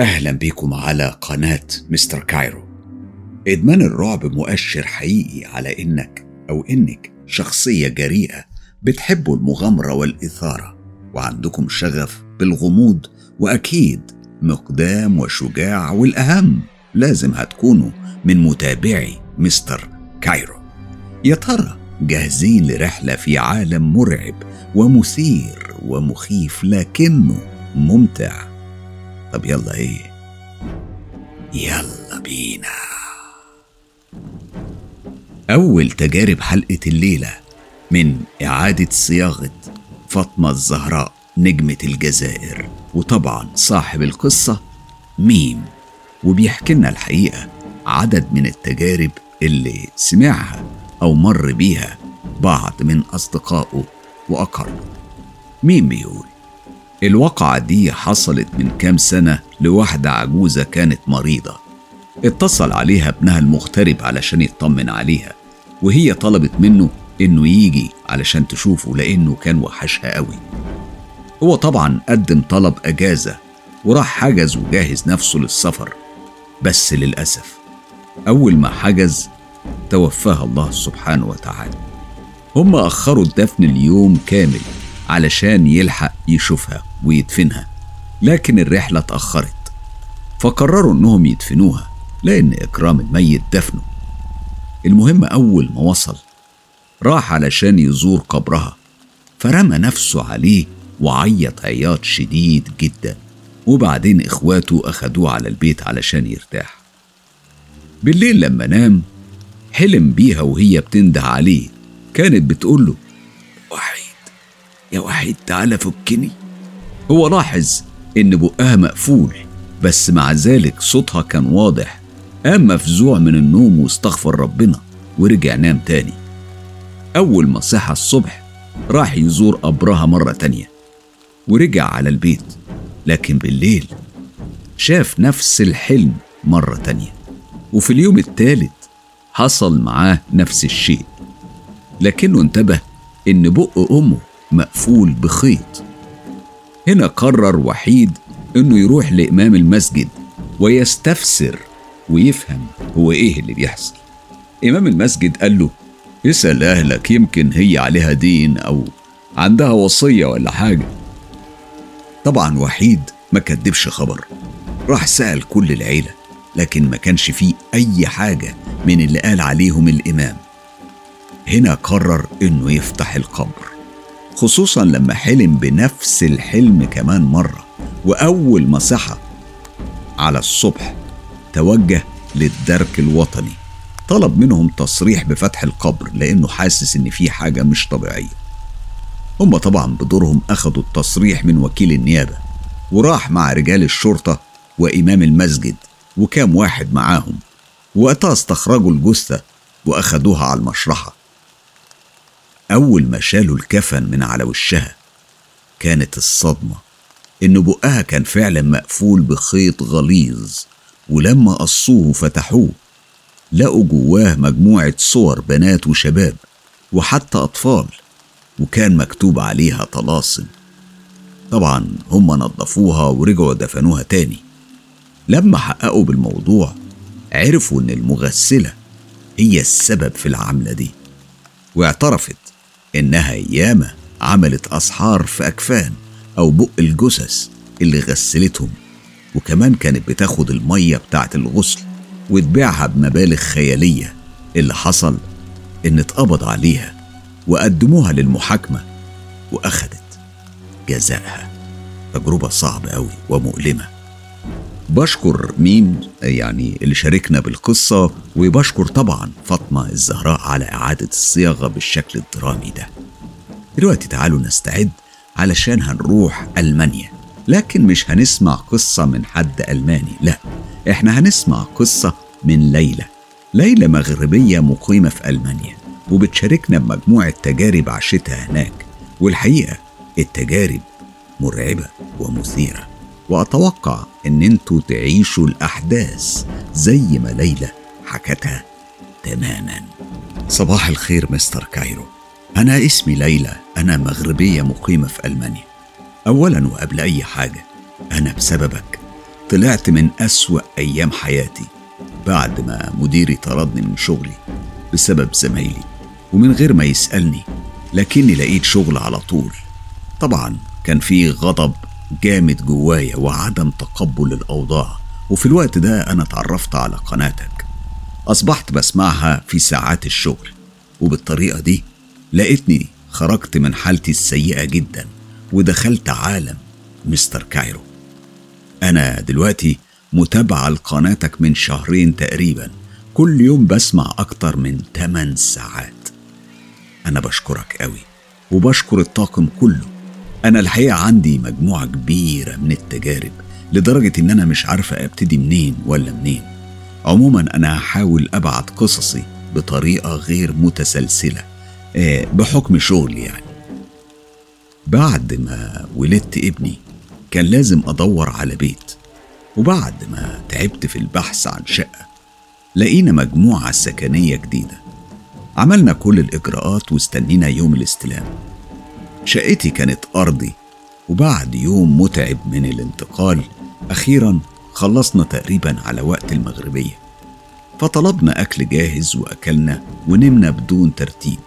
أهلا بكم على قناة مستر كايرو. إدمان الرعب مؤشر حقيقي على إنك أو إنك شخصية جريئة بتحبوا المغامرة والإثارة وعندكم شغف بالغموض وأكيد مقدام وشجاع والأهم لازم هتكونوا من متابعي مستر كايرو. يا ترى جاهزين لرحلة في عالم مرعب ومثير ومخيف لكنه ممتع؟ طب يلا إيه؟ يلا بينا. أول تجارب حلقة الليلة من إعادة صياغة فاطمة الزهراء نجمة الجزائر وطبعا صاحب القصة ميم. وبيحكي لنا الحقيقة عدد من التجارب اللي سمعها أو مر بيها بعض من أصدقائه وأقربه. مين بيقول الواقعة دي حصلت من كام سنة لواحدة عجوزة كانت مريضة. اتصل عليها ابنها المغترب علشان يطمن عليها وهي طلبت منه إنه يجي علشان تشوفه لأنه كان وحشها قوي. هو طبعا قدم طلب أجازة وراح حجز وجهز نفسه للسفر بس للأسف أول ما حجز توفاها الله سبحانه وتعالى. هم أخروا الدفن اليوم كامل علشان يلحق يشوفها ويدفنها. لكن الرحلة اتأخرت فقرروا إنهم يدفنوها لأن إكرام الميت دفنه. المهم أول ما وصل راح علشان يزور قبرها فرمى نفسه عليه وعيط عياط شديد جدا. وبعدين إخواته أخدوه على البيت علشان يرتاح. بالليل لما نام حلم بيها وهي بتنده عليه كانت بتقول له وحيد يا وحيد تعالى فكني. هو لاحظ إن بقها مقفول بس مع ذلك صوتها كان واضح. قام مفزوع من النوم واستغفر ربنا ورجع نام تاني. أول ما صحى الصبح راح يزور قبرها مرة تانية ورجع على البيت لكن بالليل شاف نفس الحلم مرة تانية. وفي اليوم الثالث حصل معاه نفس الشيء لكنه انتبه إن بق أمه مقفول بخيط. هنا قرر وحيد إنه يروح لإمام المسجد ويستفسر ويفهم هو إيه اللي بيحصل. إمام المسجد قال له اسأل أهلك يمكن هي عليها دين أو عندها وصية ولا حاجة. طبعا وحيد ما كدبش خبر راح سأل كل العيلة لكن ما كانش فيه أي حاجة من اللي قال عليهم الإمام. هنا قرر إنه يفتح القبر. خصوصا لما حلم بنفس الحلم كمان مرة وأول ما صحى على الصبح توجه للدرك الوطني. طلب منهم تصريح بفتح القبر لأنه حاسس إن في حاجة مش طبيعية. هم طبعا بدورهم أخدوا التصريح من وكيل النيابة وراح مع رجال الشرطة وإمام المسجد وكام واحد معاهم. وقتها استخرجوا الجثة وأخدوها على المشرحة. أول ما شالوا الكفن من على وشها كانت الصدمة إن بقها كان فعلا مقفول بخيط غليظ ولما قصوه وفتحوه لقوا جواه مجموعة صور بنات وشباب وحتى أطفال وكان مكتوب عليها طلاسم. طبعا هم نظفوها ورجعوا دفنوها تاني. لما حققوا بالموضوع عرفوا إن المغسلة هي السبب في العملة دي واعترفت إنها ياما عملت اسحار في أكفان أو بق الجثث اللي غسلتهم. وكمان كانت بتاخد المية بتاعت الغسل وتبيعها بمبالغ خيالية اللي حصل إن اتقبض عليها وقدموها للمحاكمة وأخدت جزائها. تجربة صعبة أوي ومؤلمة. بشكر مين يعني اللي شاركنا بالقصة وبشكر طبعا فاطمة الزهراء على إعادة الصياغة بالشكل الدرامي ده. دلوقتي تعالوا نستعد علشان هنروح ألمانيا. لكن مش هنسمع قصة من حد ألماني لا. إحنا هنسمع قصة من ليلى. ليلى مغربية مقيمة في ألمانيا وبتشاركنا بمجموعة تجارب عاشتها هناك. والحقيقة التجارب مرعبة ومثيرة. وأتوقع إن أنتوا تعيشوا الأحداث زي ما ليلى حكتها تماما. صباح الخير مستر كايرو. أنا اسمي ليلى. أنا مغربية مقيمة في ألمانيا. أولا وقبل أي حاجة أنا بسببك طلعت من أسوأ أيام حياتي بعد ما مديري طردني من شغلي بسبب زمايلي ومن غير ما يسألني لكني لقيت شغل على طول. طبعا كان في غضب جامد جوايا وعدم تقبل الأوضاع. وفي الوقت ده أنا اتعرفت على قناتك. أصبحت بسمعها في ساعات الشغل. وبالطريقة دي لقيتني خرجت من حالتي السيئة جدا ودخلت عالم مستر كايرو. أنا دلوقتي متابعة لقناتك من شهرين تقريبا. كل يوم بسمع أكتر من 8 ساعات. أنا بشكرك قوي وبشكر الطاقم كله. أنا الحقيقة عندي مجموعة كبيرة من التجارب لدرجة إن أنا مش عارفة أبتدي منين ولا منين. عموما أنا هحاول أبعت قصصي بطريقة غير متسلسلة آه، بحكم شغلي يعني. بعد ما ولدت ابني كان لازم أدور على بيت. وبعد ما تعبت في البحث عن شقة لقينا مجموعة سكنية جديدة. عملنا كل الإجراءات واستنينا يوم الاستلام. شقتي كانت أرضي وبعد يوم متعب من الانتقال أخيرا خلصنا تقريبا على وقت المغربية. فطلبنا أكل جاهز وأكلنا ونمنا بدون ترتيب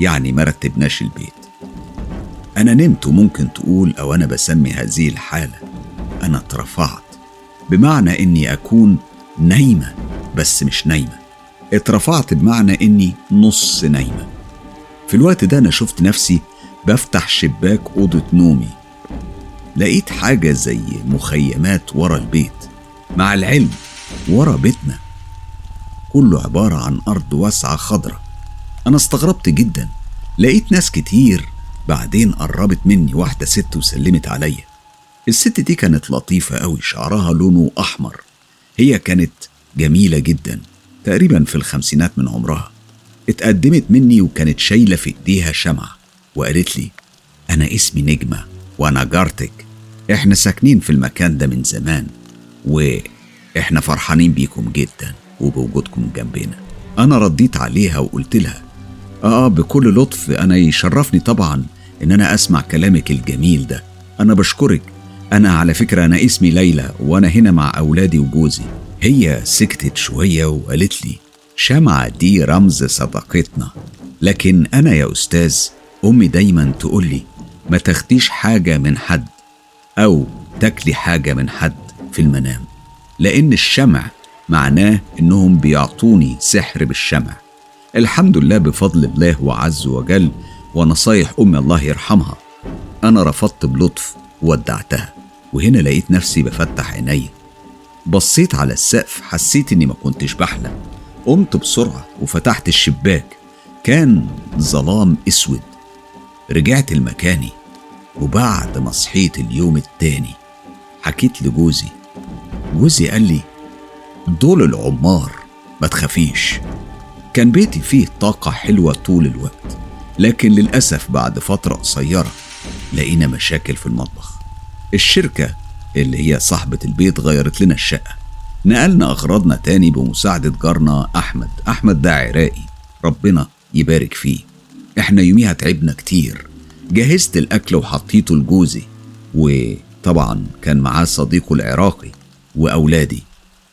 يعني ما رتبناش البيت. أنا نمت وممكن تقول أو أنا بسمي هذه الحالة. أنا اترفعت بمعنى إني أكون نايمة بس مش نايمة. اترفعت بمعنى إني نص نايمة. في الوقت ده أنا شفت نفسي بفتح شباك أوضة نومي. لقيت حاجة زي مخيمات ورا البيت. مع العلم ورا بيتنا. كله عبارة عن أرض واسعة خضرة أنا استغربت جدا. لقيت ناس كتير بعدين قربت مني واحدة ست وسلمت عليا. الست دي كانت لطيفة أوي شعرها لونه أحمر. هي كانت جميلة جدا تقريبا في الخمسينات من عمرها. اتقدمت مني وكانت شايلة في إيديها شمعة. وقالت لي أنا اسمي نجمة وأنا جارتك. إحنا ساكنين في المكان ده من زمان وإحنا فرحانين بيكم جدا وبوجودكم جنبنا. أنا رديت عليها وقلت لها آه بكل لطف أنا يشرفني طبعا إن أنا أسمع كلامك الجميل ده. أنا بشكرك. أنا على فكرة أنا اسمي ليلى وأنا هنا مع أولادي وجوزي. هي سكتت شوية وقالت لي شمعة دي رمز صداقتنا. لكن أنا يا أستاذ أمي دايما تقول لي ما تاخديش حاجة من حد أو تاكلي حاجة من حد في المنام. لأن الشمع معناه إنهم بيعطوني سحر بالشمع. الحمد لله بفضل الله وعز وجل ونصايح أمي الله يرحمها أنا رفضت بلطف وودعتها. وهنا لقيت نفسي بفتح عيني. بصيت على السقف حسيت إني ما كنتش بحلم. قمت بسرعة وفتحت الشباك. كان ظلام أسود. رجعت لمكاني وبعد ما صحيت اليوم التاني حكيت لجوزي. جوزي قال لي دول العمار ما تخافيش. كان بيتي فيه طاقة حلوة طول الوقت لكن للأسف بعد فترة قصيرة لقينا مشاكل في المطبخ. الشركة اللي هي صاحبة البيت غيرت لنا الشقة. نقلنا أغراضنا تاني بمساعدة جارنا أحمد. أحمد ده عراقي ربنا يبارك فيه. إحنا يوميها تعبنا كتير. جهزت الأكل وحطيته لجوزي وطبعا كان معاه صديقه العراقي وأولادي.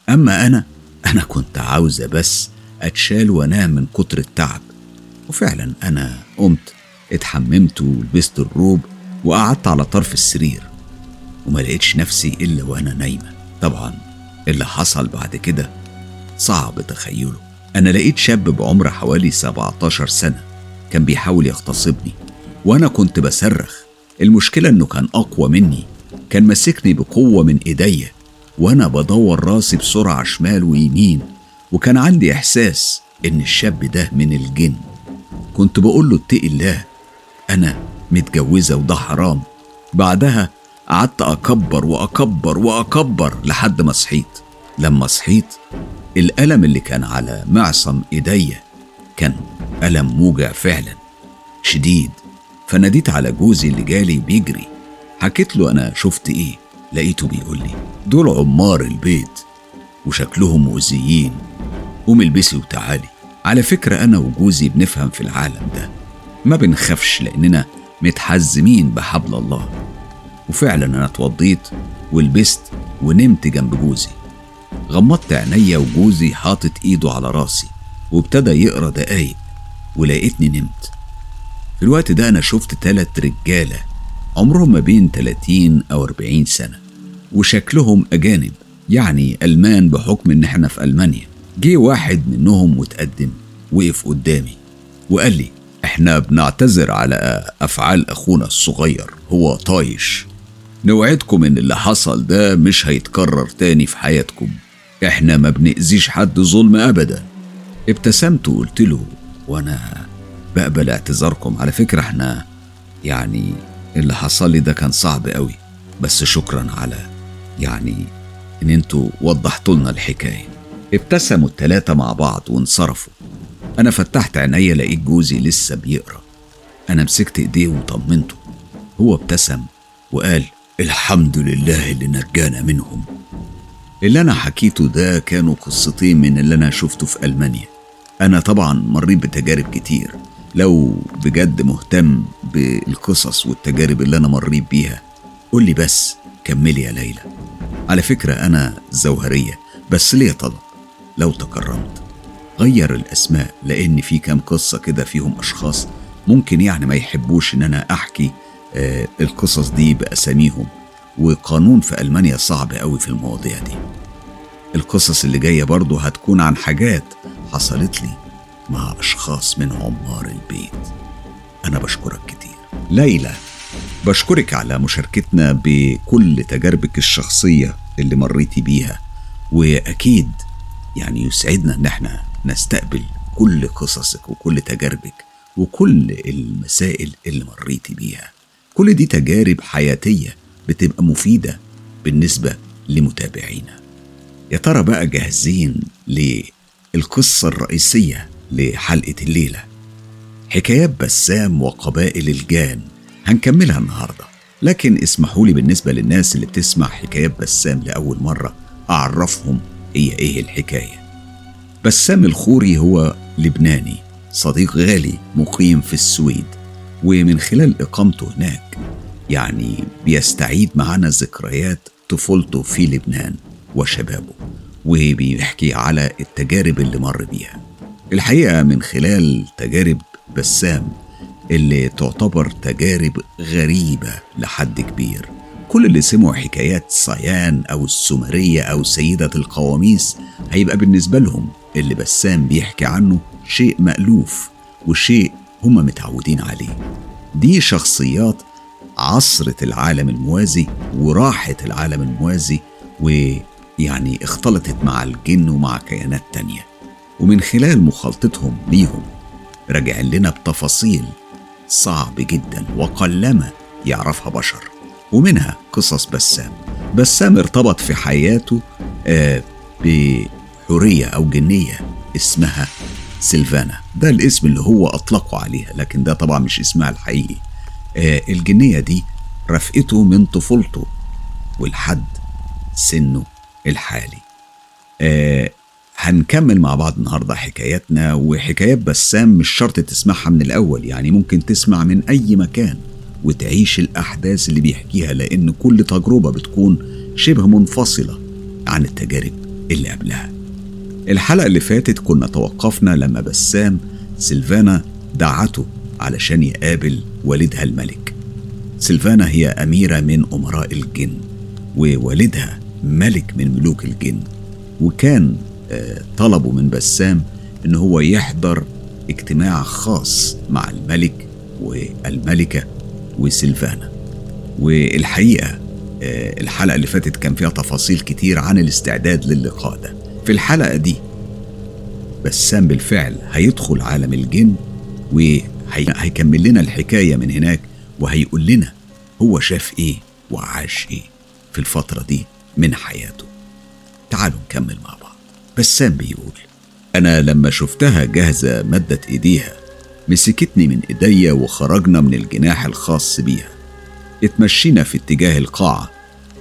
أما أنا أنا كنت عاوزة بس أتشال وأنام من كتر التعب. وفعلا أنا قمت اتحممت ولبست الروب وقعدت على طرف السرير. وما لقيتش نفسي إلا وأنا نايمة. طبعا اللي حصل بعد كده صعب تخيله. أنا لقيت شاب بعمر حوالي 17 سنة. كان بيحاول يغتصبني وأنا كنت بصرخ. المشكلة إنه كان أقوى مني. كان ماسكني بقوة من إيديا وأنا بدور راسي بسرعة شمال ويمين وكان عندي إحساس إن الشاب ده من الجن. كنت بقول له اتقي الله أنا متجوزة وده حرام. بعدها قعدت أكبر وأكبر وأكبر لحد ما صحيت. لما صحيت الألم اللي كان على معصم إيديا كان ألم موجع فعلا. شديد. فناديت على جوزي اللي جالي بيجري. حكيت له أنا شفت إيه؟ لقيته بيقول لي دول عمار البيت. وشكلهم مؤذيين. قوم البسي وتعالي. على فكرة أنا وجوزي بنفهم في العالم ده. ما بنخافش لأننا متحزمين بحبل الله. وفعلا أنا اتوضيت ولبست ونمت جنب جوزي. غمضت عينيا وجوزي حاطط إيده على راسي. وابتدى يقرأ دقايق ولقيتني نمت. في الوقت ده أنا شفت تلات رجالة عمرهم ما بين 30 أو 40 سنة وشكلهم أجانب يعني ألمان بحكم إن إحنا في ألمانيا. جه واحد منهم متقدم وقف قدامي وقال لي إحنا بنعتذر على أفعال أخونا الصغير هو طايش. نوعدكم إن اللي حصل ده مش هيتكرر تاني في حياتكم. إحنا ما بنأذيش حد ظلم ابدا. ابتسمت وقلت له وأنا بقبل اعتذاركم. على فكرة إحنا يعني اللي حصل لي ده كان صعب قوي بس شكرا على يعني إن أنتوا وضحتوا لنا الحكاية. ابتسموا التلاتة مع بعض وانصرفوا. أنا فتحت عينيا لقيت جوزي لسه بيقرأ. أنا مسكت إيديه وطمنته. هو ابتسم وقال الحمد لله اللي نجانا منهم. اللي أنا حكيته ده كانوا قصتين من اللي أنا شفته في ألمانيا. أنا طبعا مريت بتجارب كتير. لو بجد مهتم بالقصص والتجارب اللي أنا مريت بيها قول لي بس كملي يا ليلى. على فكرة أنا زوهرية بس ليه طلب. لو تكرمت غير الأسماء لأن في كام قصة كده فيهم أشخاص ممكن يعني ما يحبوش إن أنا أحكي آه القصص دي بأساميهم. وقانون في ألمانيا صعب قوي في المواضيع دي. القصص اللي جاية برضو هتكون عن حاجات حصلت لي مع أشخاص من عمار البيت. أنا بشكرك كتير. ليلى بشكرك على مشاركتنا بكل تجاربك الشخصية اللي مريتي بيها. وأكيد يعني يسعدنا إن إحنا نستقبل كل قصصك وكل تجاربك وكل المسائل اللي مريتي بيها. كل دي تجارب حياتية بتبقى مفيدة بالنسبة لمتابعينا. يا ترى بقى جاهزين للقصة الرئيسية لحلقة الليلة؟ حكايات بسام وقبائل الجان. هنكملها النهارده. لكن اسمحوا لي بالنسبة للناس اللي بتسمع حكايات بسام لأول مرة أعرفهم هي إيه الحكاية. بسام الخوري هو لبناني صديق غالي مقيم في السويد ومن خلال إقامته هناك يعني بيستعيد معنا ذكريات طفولته في لبنان وشبابه وبيحكي على التجارب اللي مر بيها. الحقيقة من خلال تجارب بسام اللي تعتبر تجارب غريبة لحد كبير. كل اللي سمعوا حكايات صيان أو السمرية أو سيدة القواميس هيبقى بالنسبة لهم اللي بسام بيحكي عنه شيء مألوف وشيء هم متعودين عليه. دي شخصيات عصرت العالم الموازي وراحت العالم الموازي ويعني اختلطت مع الجن ومع كيانات تانية. ومن خلال مخالطتهم ليهم راجع لنا بتفاصيل صعب جدا وقلما يعرفها بشر ومنها قصص بسام. بسام ارتبط في حياته آه بحورية أو جنية اسمها سيلفانا. ده الاسم اللي هو أطلقه عليها لكن ده طبعا مش اسمها الحقيقي. الجنية دي رفقته من طفولته ولحد سنه الحالي. آه هنكمل مع بعض النهارده حكاياتنا وحكايات بسام مش شرط تسمعها من الأول يعني ممكن تسمع من أي مكان وتعيش الأحداث اللي بيحكيها لأن كل تجربة بتكون شبه منفصلة عن التجارب اللي قبلها. الحلقة اللي فاتت كنا توقفنا لما بسام سيلفانا دعته علشان يقابل والدها الملك. سيلفانا هي أميرة من أمراء الجن ووالدها ملك من ملوك الجن. وكان طلبوا من بسام إن هو يحضر اجتماع خاص مع الملك والملكة وسيلفانا. والحقيقة الحلقة اللي فاتت كان فيها تفاصيل كتير عن الاستعداد للقاء ده. في الحلقة دي بسام بالفعل هيدخل عالم الجن وهيكمل لنا الحكاية من هناك وهيقول لنا هو شاف إيه وعاش إيه في الفترة دي من حياته. تعالوا نكمل مع بعض. بسام بيقول أنا لما شفتها جاهزة مدت إيديها مسكتني من إيديا وخرجنا من الجناح الخاص بيها. اتمشينا في اتجاه القاعة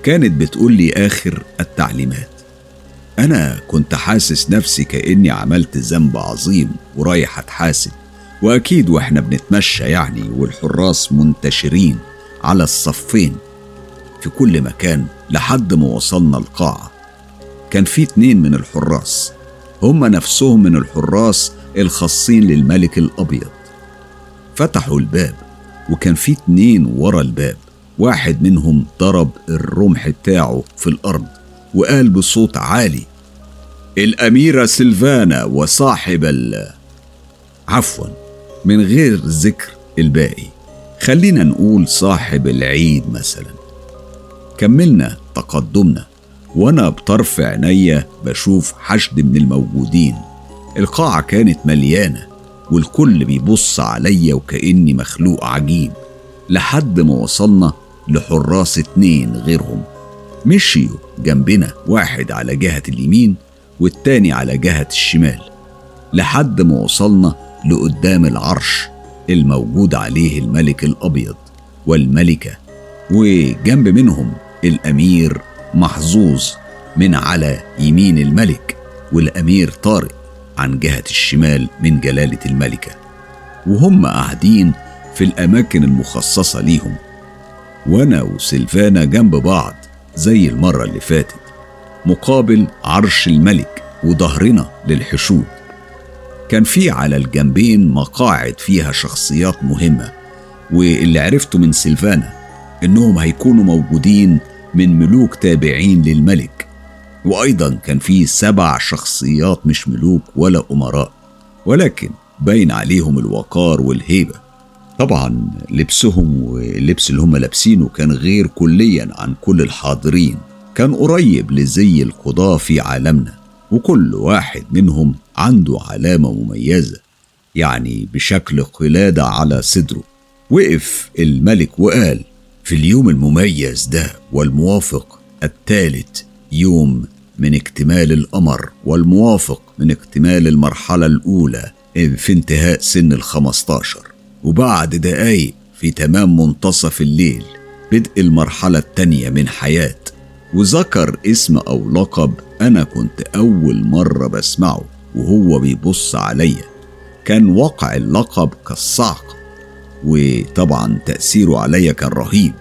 كانت بتقول لي آخر التعليمات. أنا كنت حاسس نفسي كأني عملت ذنب عظيم ورايح أتحاسب. وأكيد وإحنا بنتمشى يعني والحراس منتشرين على الصفين في كل مكان لحد ما وصلنا القاعة. كان في اتنين من الحراس هما نفسهم من الحراس الخاصين للملك الأبيض. فتحوا الباب وكان في اتنين ورا الباب. واحد منهم ضرب الرمح بتاعه في الأرض وقال بصوت عالي الأميرة سيلفانا وصاحب ال عفوا. من غير ذكر الباقي. خلينا نقول صاحب العيد مثلا. كملنا تقدمنا وأنا بطرف عينيا بشوف حشد من الموجودين. القاعة كانت مليانة والكل بيبص عليا وكأني مخلوق عجيب. لحد ما وصلنا لحراس اتنين غيرهم. مشيوا جنبنا واحد على جهة اليمين والتاني على جهة الشمال. لحد ما وصلنا لقدام العرش الموجود عليه الملك الأبيض والملكة وجنب منهم الأمير محظوظ من على يمين الملك والأمير طارق عن جهة الشمال من جلالة الملكة. وهم قاعدين في الأماكن المخصصة ليهم. وأنا وسلفانا جنب بعض زي المرة اللي فاتت مقابل عرش الملك وظهرنا للحشود. كان في على الجنبين مقاعد فيها شخصيات مهمة واللي عرفته من سيلفانا إنهم هيكونوا موجودين من ملوك تابعين للملك وأيضا كان في سبع شخصيات مش ملوك ولا أمراء ولكن باين عليهم الوقار والهيبة. طبعا لبسهم واللبس اللي هم لابسينه كان غير كليا عن كل الحاضرين كان قريب لزي القضاة في عالمنا وكل واحد منهم عنده علامة مميزة يعني بشكل قلادة على صدره. وقف الملك وقال في اليوم المميز ده والموافق الثالث يوم من اكتمال القمر والموافق من اكتمال المرحلة الأولى في انتهاء سن الخمستاشر وبعد دقايق في تمام منتصف الليل بدء المرحلة التانية من حياة. وذكر اسم أو لقب أنا كنت أول مرة بسمعه. وهو بيبص عليا كان وقع اللقب كالصعق وطبعا تأثيره عليا كان رهيب.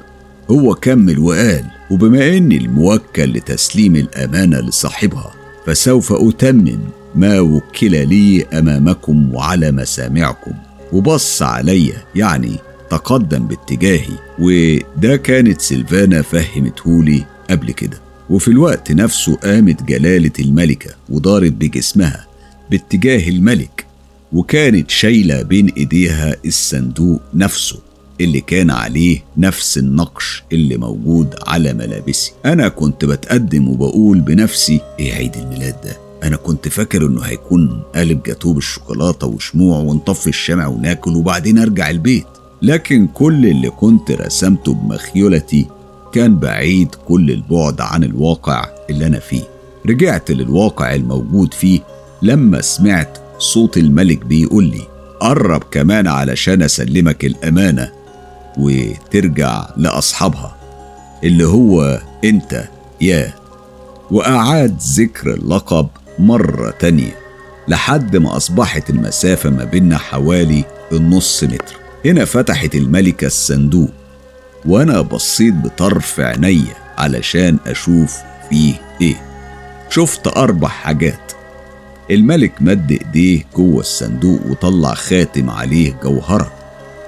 هو كمل وقال وبما إني الموكل لتسليم الأمانة لصاحبها فسوف أتمم ما وكل لي أمامكم وعلى مسامعكم. وبص عليا يعني تقدم باتجاهي وده كانت سيلفانا فهمتهولي قبل كده. وفي الوقت نفسه قامت جلالة الملكة ودارت بجسمها. باتجاه الملك وكانت شايلة بين إيديها الصندوق نفسه اللي كان عليه نفس النقش اللي موجود على ملابسي. أنا كنت بتقدم وبقول بنفسي إيه عيد الميلاد ده؟ أنا كنت فاكر إنه هيكون قالب جاتوه بالشوكولاتة وشموع ونطفي الشمع وناكل وبعدين أرجع البيت. لكن كل اللي كنت رسمته بمخيولتي كان بعيد كل البعد عن الواقع اللي أنا فيه. رجعت للواقع الموجود فيه لما سمعت صوت الملك بيقول لي قرب كمان علشان أسلمك الأمانة وترجع لأصحابها اللي هو أنت يا. وأعاد ذكر اللقب مرة تانية لحد ما أصبحت المسافة ما بيننا حوالي النص متر. هنا فتحت الملكة الصندوق وأنا بصيت بطرف عينيا علشان أشوف فيه إيه. شفت أربع حاجات. الملك مد إيديه جوه الصندوق وطلع خاتم عليه جوهرة.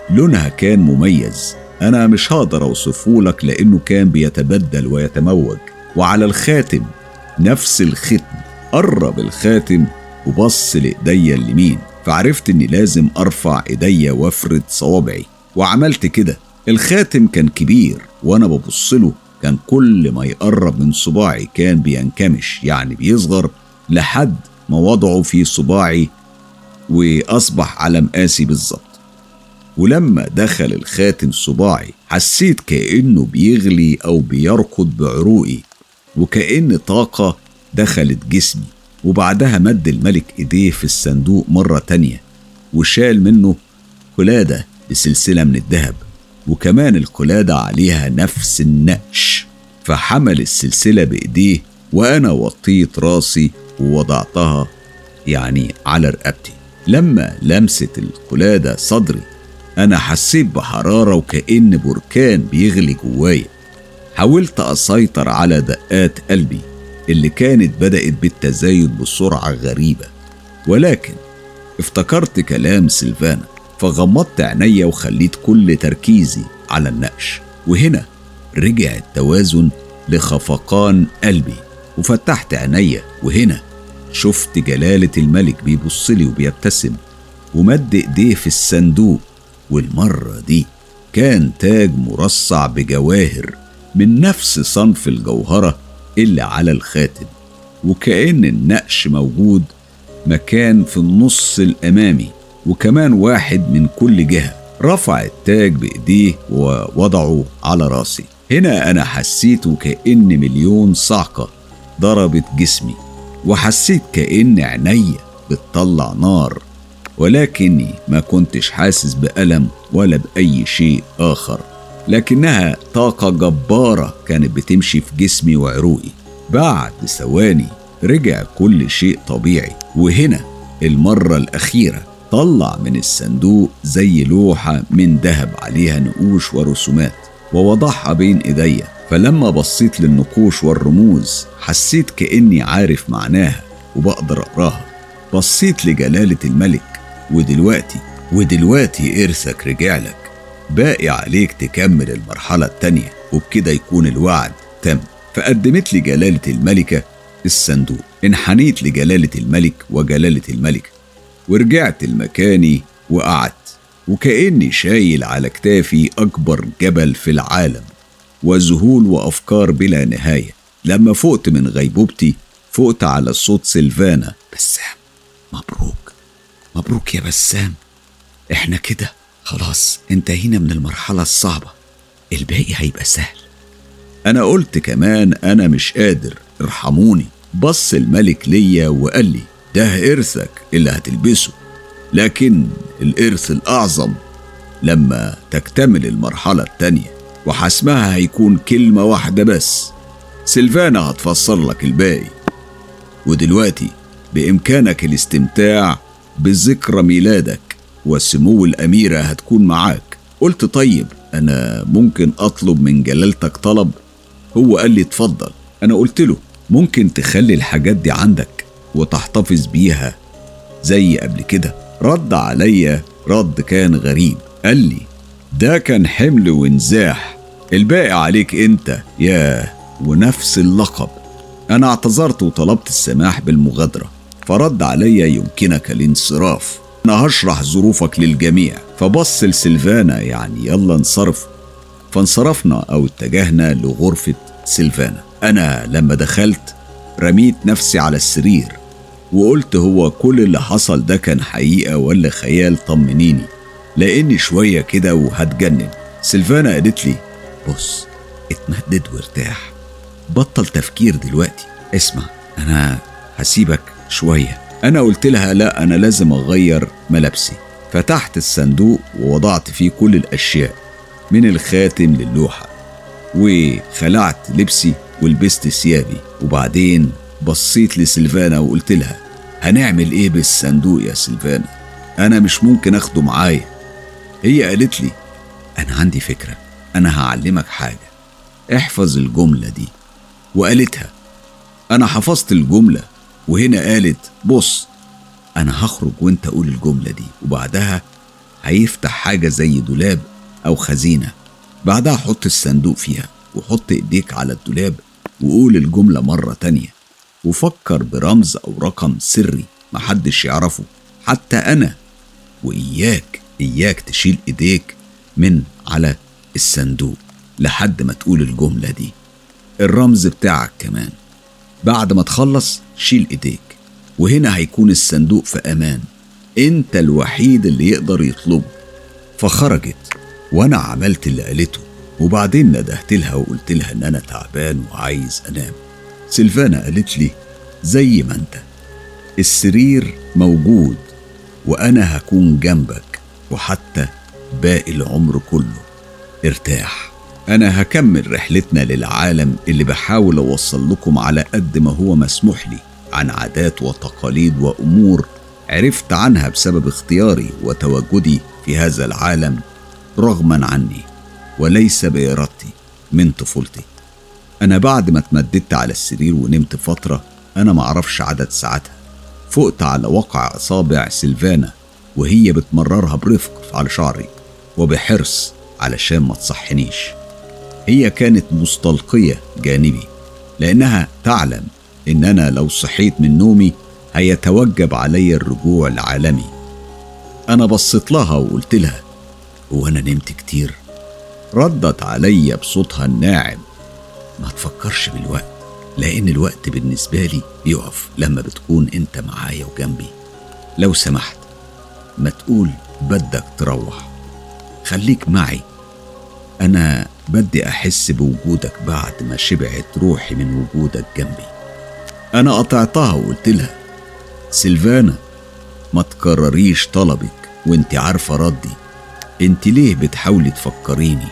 لونها كان مميز. أنا مش هقدر أوصفه لك لأنه كان بيتبدل ويتموج. وعلى الخاتم نفس الختم. قرب الخاتم وبص لإيديا اليمين. فعرفت إني لازم أرفع إيديا وأفرد صوابعي. وعملت كده. الخاتم كان كبير وأنا ببص له. كان كل ما يقرب من صباعي كان بينكمش يعني بيصغر لحد ما وضعه في صباعي وأصبح على مقاسي بالظبط. ولما دخل الخاتم صباعي حسيت كأنه بيغلي أو بيركض بعروقي وكأن طاقة دخلت جسمي. وبعدها مد الملك إيديه في الصندوق مرة تانية وشال منه قلادة بسلسلة من الذهب وكمان القلادة عليها نفس النقش. فحمل السلسلة بإيديه وأنا وطيت راسي ووضعتها يعني على رقبتي. لما لمست القلادة صدري أنا حسيت بحرارة وكأن بركان بيغلي جوايا. حاولت أسيطر على دقات قلبي اللي كانت بدأت بالتزايد بسرعة غريبة. ولكن افتكرت كلام سيلفانا فغمضت عينيا وخليت كل تركيزي على النقش. وهنا رجع التوازن لخفقان قلبي وفتحت عينيا. وهنا شفت جلالة الملك بيبصلي وبيبتسم ومد إيديه في الصندوق والمرة دي كان تاج مرصع بجواهر من نفس صنف الجوهرة اللي على الخاتم وكأن النقش موجود مكان في النص الأمامي وكمان واحد من كل جهة. رفع التاج بإيديه ووضعه على راسي. هنا أنا حسيت كأن مليون صعقة ضربت جسمي. وحسيت كأن عينيا بتطلع نار ولكني ما كنتش حاسس بألم ولا بأي شيء آخر. لكنها طاقة جبارة كانت بتمشي في جسمي وعروقي. بعد ثواني رجع كل شيء طبيعي وهنا المرة الأخيرة طلع من الصندوق زي لوحة من ذهب عليها نقوش ورسومات ووضعها بين إيديا. فلما بصيت للنقوش والرموز حسيت كأني عارف معناها وبقدر أقراها. بصيت لجلالة الملك. ودلوقتي؟ ودلوقتي إرثك رجعلك باقي عليك تكمل المرحلة التانية وبكده يكون الوعد تم. فقدمت لي جلالة الملكة الصندوق. انحنيت لجلالة الملك وجلالة الملكة ورجعت لمكاني وقعدت. وكأني شايل على كتافي أكبر جبل في العالم. وذهول وأفكار بلا نهاية. لما فقت من غيبوبتي فقت على صوت سيلفانا. بسام مبروك. مبروك يا بسام. إحنا كده. خلاص انتهينا من المرحلة الصعبة. الباقي هيبقى سهل. أنا قلت كمان أنا مش قادر. ارحموني. بص الملك ليا وقال لي ده إرثك اللي هتلبسه. لكن الإرث الأعظم لما تكتمل المرحلة التانية. وحسمها هيكون كلمة واحدة بس. سيلفانا هتفسر لك الباقي. ودلوقتي بإمكانك الاستمتاع بذكرى ميلادك وسمو الأميرة هتكون معاك. قلت طيب أنا ممكن أطلب من جلالتك طلب؟ هو قال لي اتفضل. أنا قلت له ممكن تخلي الحاجات دي عندك وتحتفظ بيها زي قبل كده؟ رد عليا رد كان غريب. قال لي ده كان حمل ونزاح. الباقي عليك انت ياه ونفس اللقب. أنا اعتذرت وطلبت السماح بالمغادرة. فرد عليا يمكنك الانصراف. أنا هشرح ظروفك للجميع. فبص لسلفانا يعني يلا انصرف. فانصرفنا أو اتجهنا لغرفة سلفانا. أنا لما دخلت رميت نفسي على السرير. وقلت هو كل اللي حصل ده كان حقيقة ولا خيال طمنيني؟ لأني شوية كده وهتجنن. سلفانا قالت لي بص اتمدد وارتاح. بطل تفكير دلوقتي. اسمع أنا هسيبك شوية. أنا قلت لها لا أنا لازم أغير ملابسي. فتحت الصندوق ووضعت فيه كل الأشياء من الخاتم للوحة. وخلعت لبسي ولبست ثيابي. وبعدين بصيت لسلفانا وقلت لها هنعمل إيه بالصندوق يا سلفانا أنا مش ممكن أخده معايا. هي قالت لي أنا عندي فكرة أنا هعلمك حاجة احفظ الجملة دي. وقالتها أنا حفظت الجملة. وهنا قالت بص أنا هخرج وأنت قول الجملة دي وبعدها هيفتح حاجة زي دولاب أو خزينة بعدها حط الصندوق فيها وحط إيديك على الدولاب وقول الجملة مرة تانية وفكر برمز أو رقم سري محدش يعرفه حتى أنا وإياك. إياك تشيل إيديك من على الصندوق لحد ما تقول الجملة دي. الرمز بتاعك كمان. بعد ما تخلص شيل إيديك. وهنا هيكون الصندوق في أمان. أنت الوحيد اللي يقدر يطلبه. فخرجت وأنا عملت اللي قالته. وبعدين ندهت لها وقلت لها إن أنا تعبان وعايز أنام. سيلفانا قالت لي زي ما أنت. السرير موجود وأنا هكون جنبك. وحتى باقي العمر كله ارتاح. أنا هكمل رحلتنا للعالم اللي بحاول أوصل لكم على قد ما هو مسموح لي عن عادات وتقاليد وأمور عرفت عنها بسبب اختياري وتواجدي في هذا العالم رغما عني وليس بإرادتي من طفولتي. أنا بعد ما اتمددت على السرير ونمت فترة أنا معرفش عدد ساعاتها فقت على وقع أصابع سيلفانا وهي بتمررها برفق على شعري وبحرص علشان ما تصحنيش. هي كانت مستلقية جانبي لأنها تعلم إن أنا لو صحيت من نومي هيتوجب علي الرجوع العالمي. أنا بصيت لها وقلت لها هو أنا نمت كتير. ردت علي بصوتها الناعم. ما تفكرش بالوقت لأن الوقت بالنسبة لي بيقف لما بتكون أنت معايا وجنبي. لو سمحت ما تقول بدك تروح. خليك معي. أنا بدي أحس بوجودك بعد ما شبعت روحي من وجودك جنبي. أنا قطعتها وقلت لها سيلفانا ما تكرريش طلبك وأنت عارفة ردي. أنت ليه بتحاولي تفكريني؟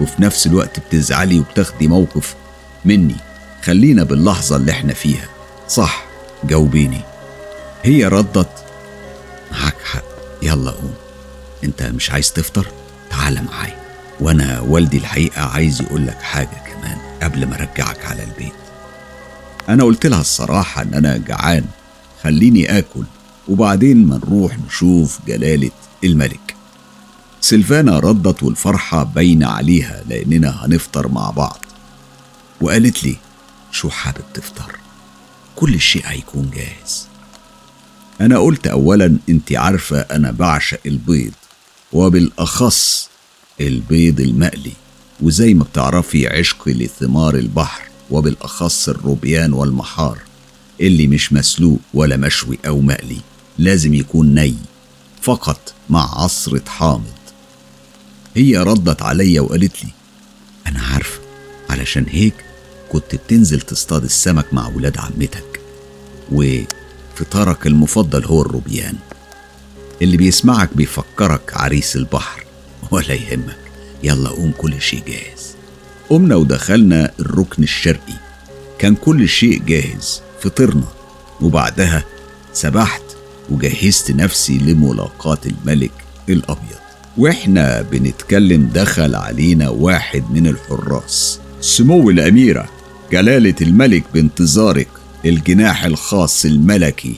وفي نفس الوقت بتزعلي وبتاخدي موقف مني. خلينا باللحظة اللي إحنا فيها. صح جاوبيني. هي ردت معاك حق. يلا قوم. انت مش عايز تفطر؟ تعال معايا. وأنا والدي الحقيقة عايز يقول لك حاجة كمان قبل ما ارجعك على البيت. أنا قلت لها الصراحة ان أنا جعان. خليني آكل وبعدين ما نروح نشوف جلالة الملك. سيلفانا ردت والفرحة باينة عليها لأننا هنفطر مع بعض. وقالت لي شو حابب تفطر؟ كل شيء هيكون جاهز. أنا قلت أولا أنت عارفة أنا بعشق البيض وبالأخص البيض المقلي وزي ما بتعرفي عشقي لثمار البحر وبالأخص الروبيان والمحار اللي مش مسلوق ولا مشوي أو مقلي لازم يكون ني فقط مع عصرة حامض. هي ردت عليا وقالت لي أنا عارفة علشان هيك كنت بتنزل تصطاد السمك مع ولاد عمتك وفطارك المفضل هو الروبيان. اللي بيسمعك بيفكرك عريس البحر. ولا يهمك. يلا قوم كل شيء جاهز. قمنا ودخلنا الركن الشرقي. كان كل شيء جاهز فطرنا وبعدها سبحت وجهزت نفسي لملاقاة الملك الأبيض. وإحنا بنتكلم دخل علينا واحد من الحراس. سمو الأميرة جلالة الملك بانتظارك. الجناح الخاص الملكي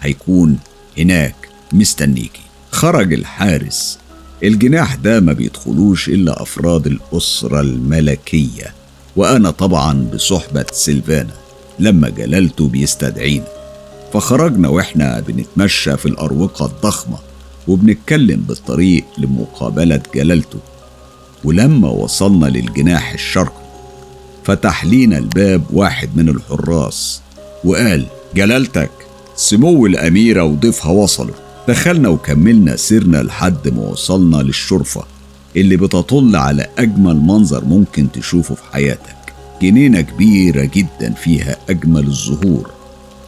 هيكون هناك مستنيكي خرج الحارس. الجناح ده ما بيدخلوش إلا أفراد الأسرة الملكية وأنا طبعا بصحبة سيلفانا لما جلالته بيستدعينا. فخرجنا وإحنا بنتمشى في الأروقة الضخمة وبنتكلم بالطريق لمقابلة جلالته ولما وصلنا للجناح الشرقي فتح لينا الباب واحد من الحراس. وقال جلالتك سمو الأميرة وضيفها وصلوا. دخلنا وكملنا سيرنا لحد ما وصلنا للشرفة اللي بتطل على أجمل منظر ممكن تشوفه في حياتك. جنينة كبيرة جدا فيها أجمل الزهور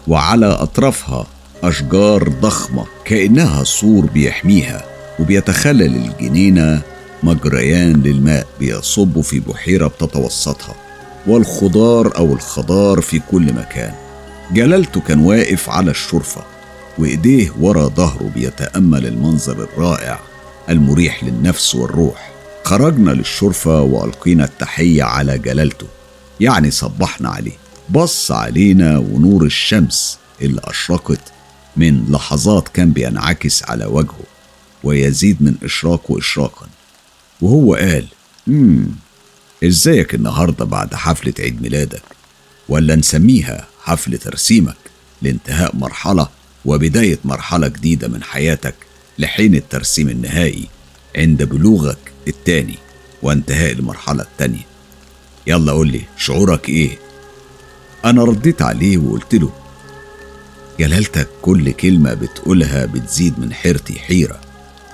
وعلى أطرافها أشجار ضخمة كأنها سور بيحميها وبيتخلل الجنينة مجريان للماء بيصب في بحيرة بتتوسطها والخضار أو الخضار في كل مكان. جلالته كان واقف على الشرفة وإيديه ورا ظهره بيتأمل المنظر الرائع المريح للنفس والروح. خرجنا للشرفة وألقينا التحية على جلالته يعني صبحنا عليه. بص علينا ونور الشمس اللي أشرقت من لحظات كان بينعكس على وجهه ويزيد من إشراقه إشراقا وهو قال مم إزيك النهاردة بعد حفلة عيد ميلادك؟ ولا نسميها حفلة ترسيمك لانتهاء مرحلة وبداية مرحلة جديدة من حياتك لحين الترسيم النهائي عند بلوغك التاني وانتهاء المرحلة التانية. يلا قول لي شعورك إيه؟ أنا رديت عليه وقلت له جلالتك كل كلمة بتقولها بتزيد من حيرتي حيرة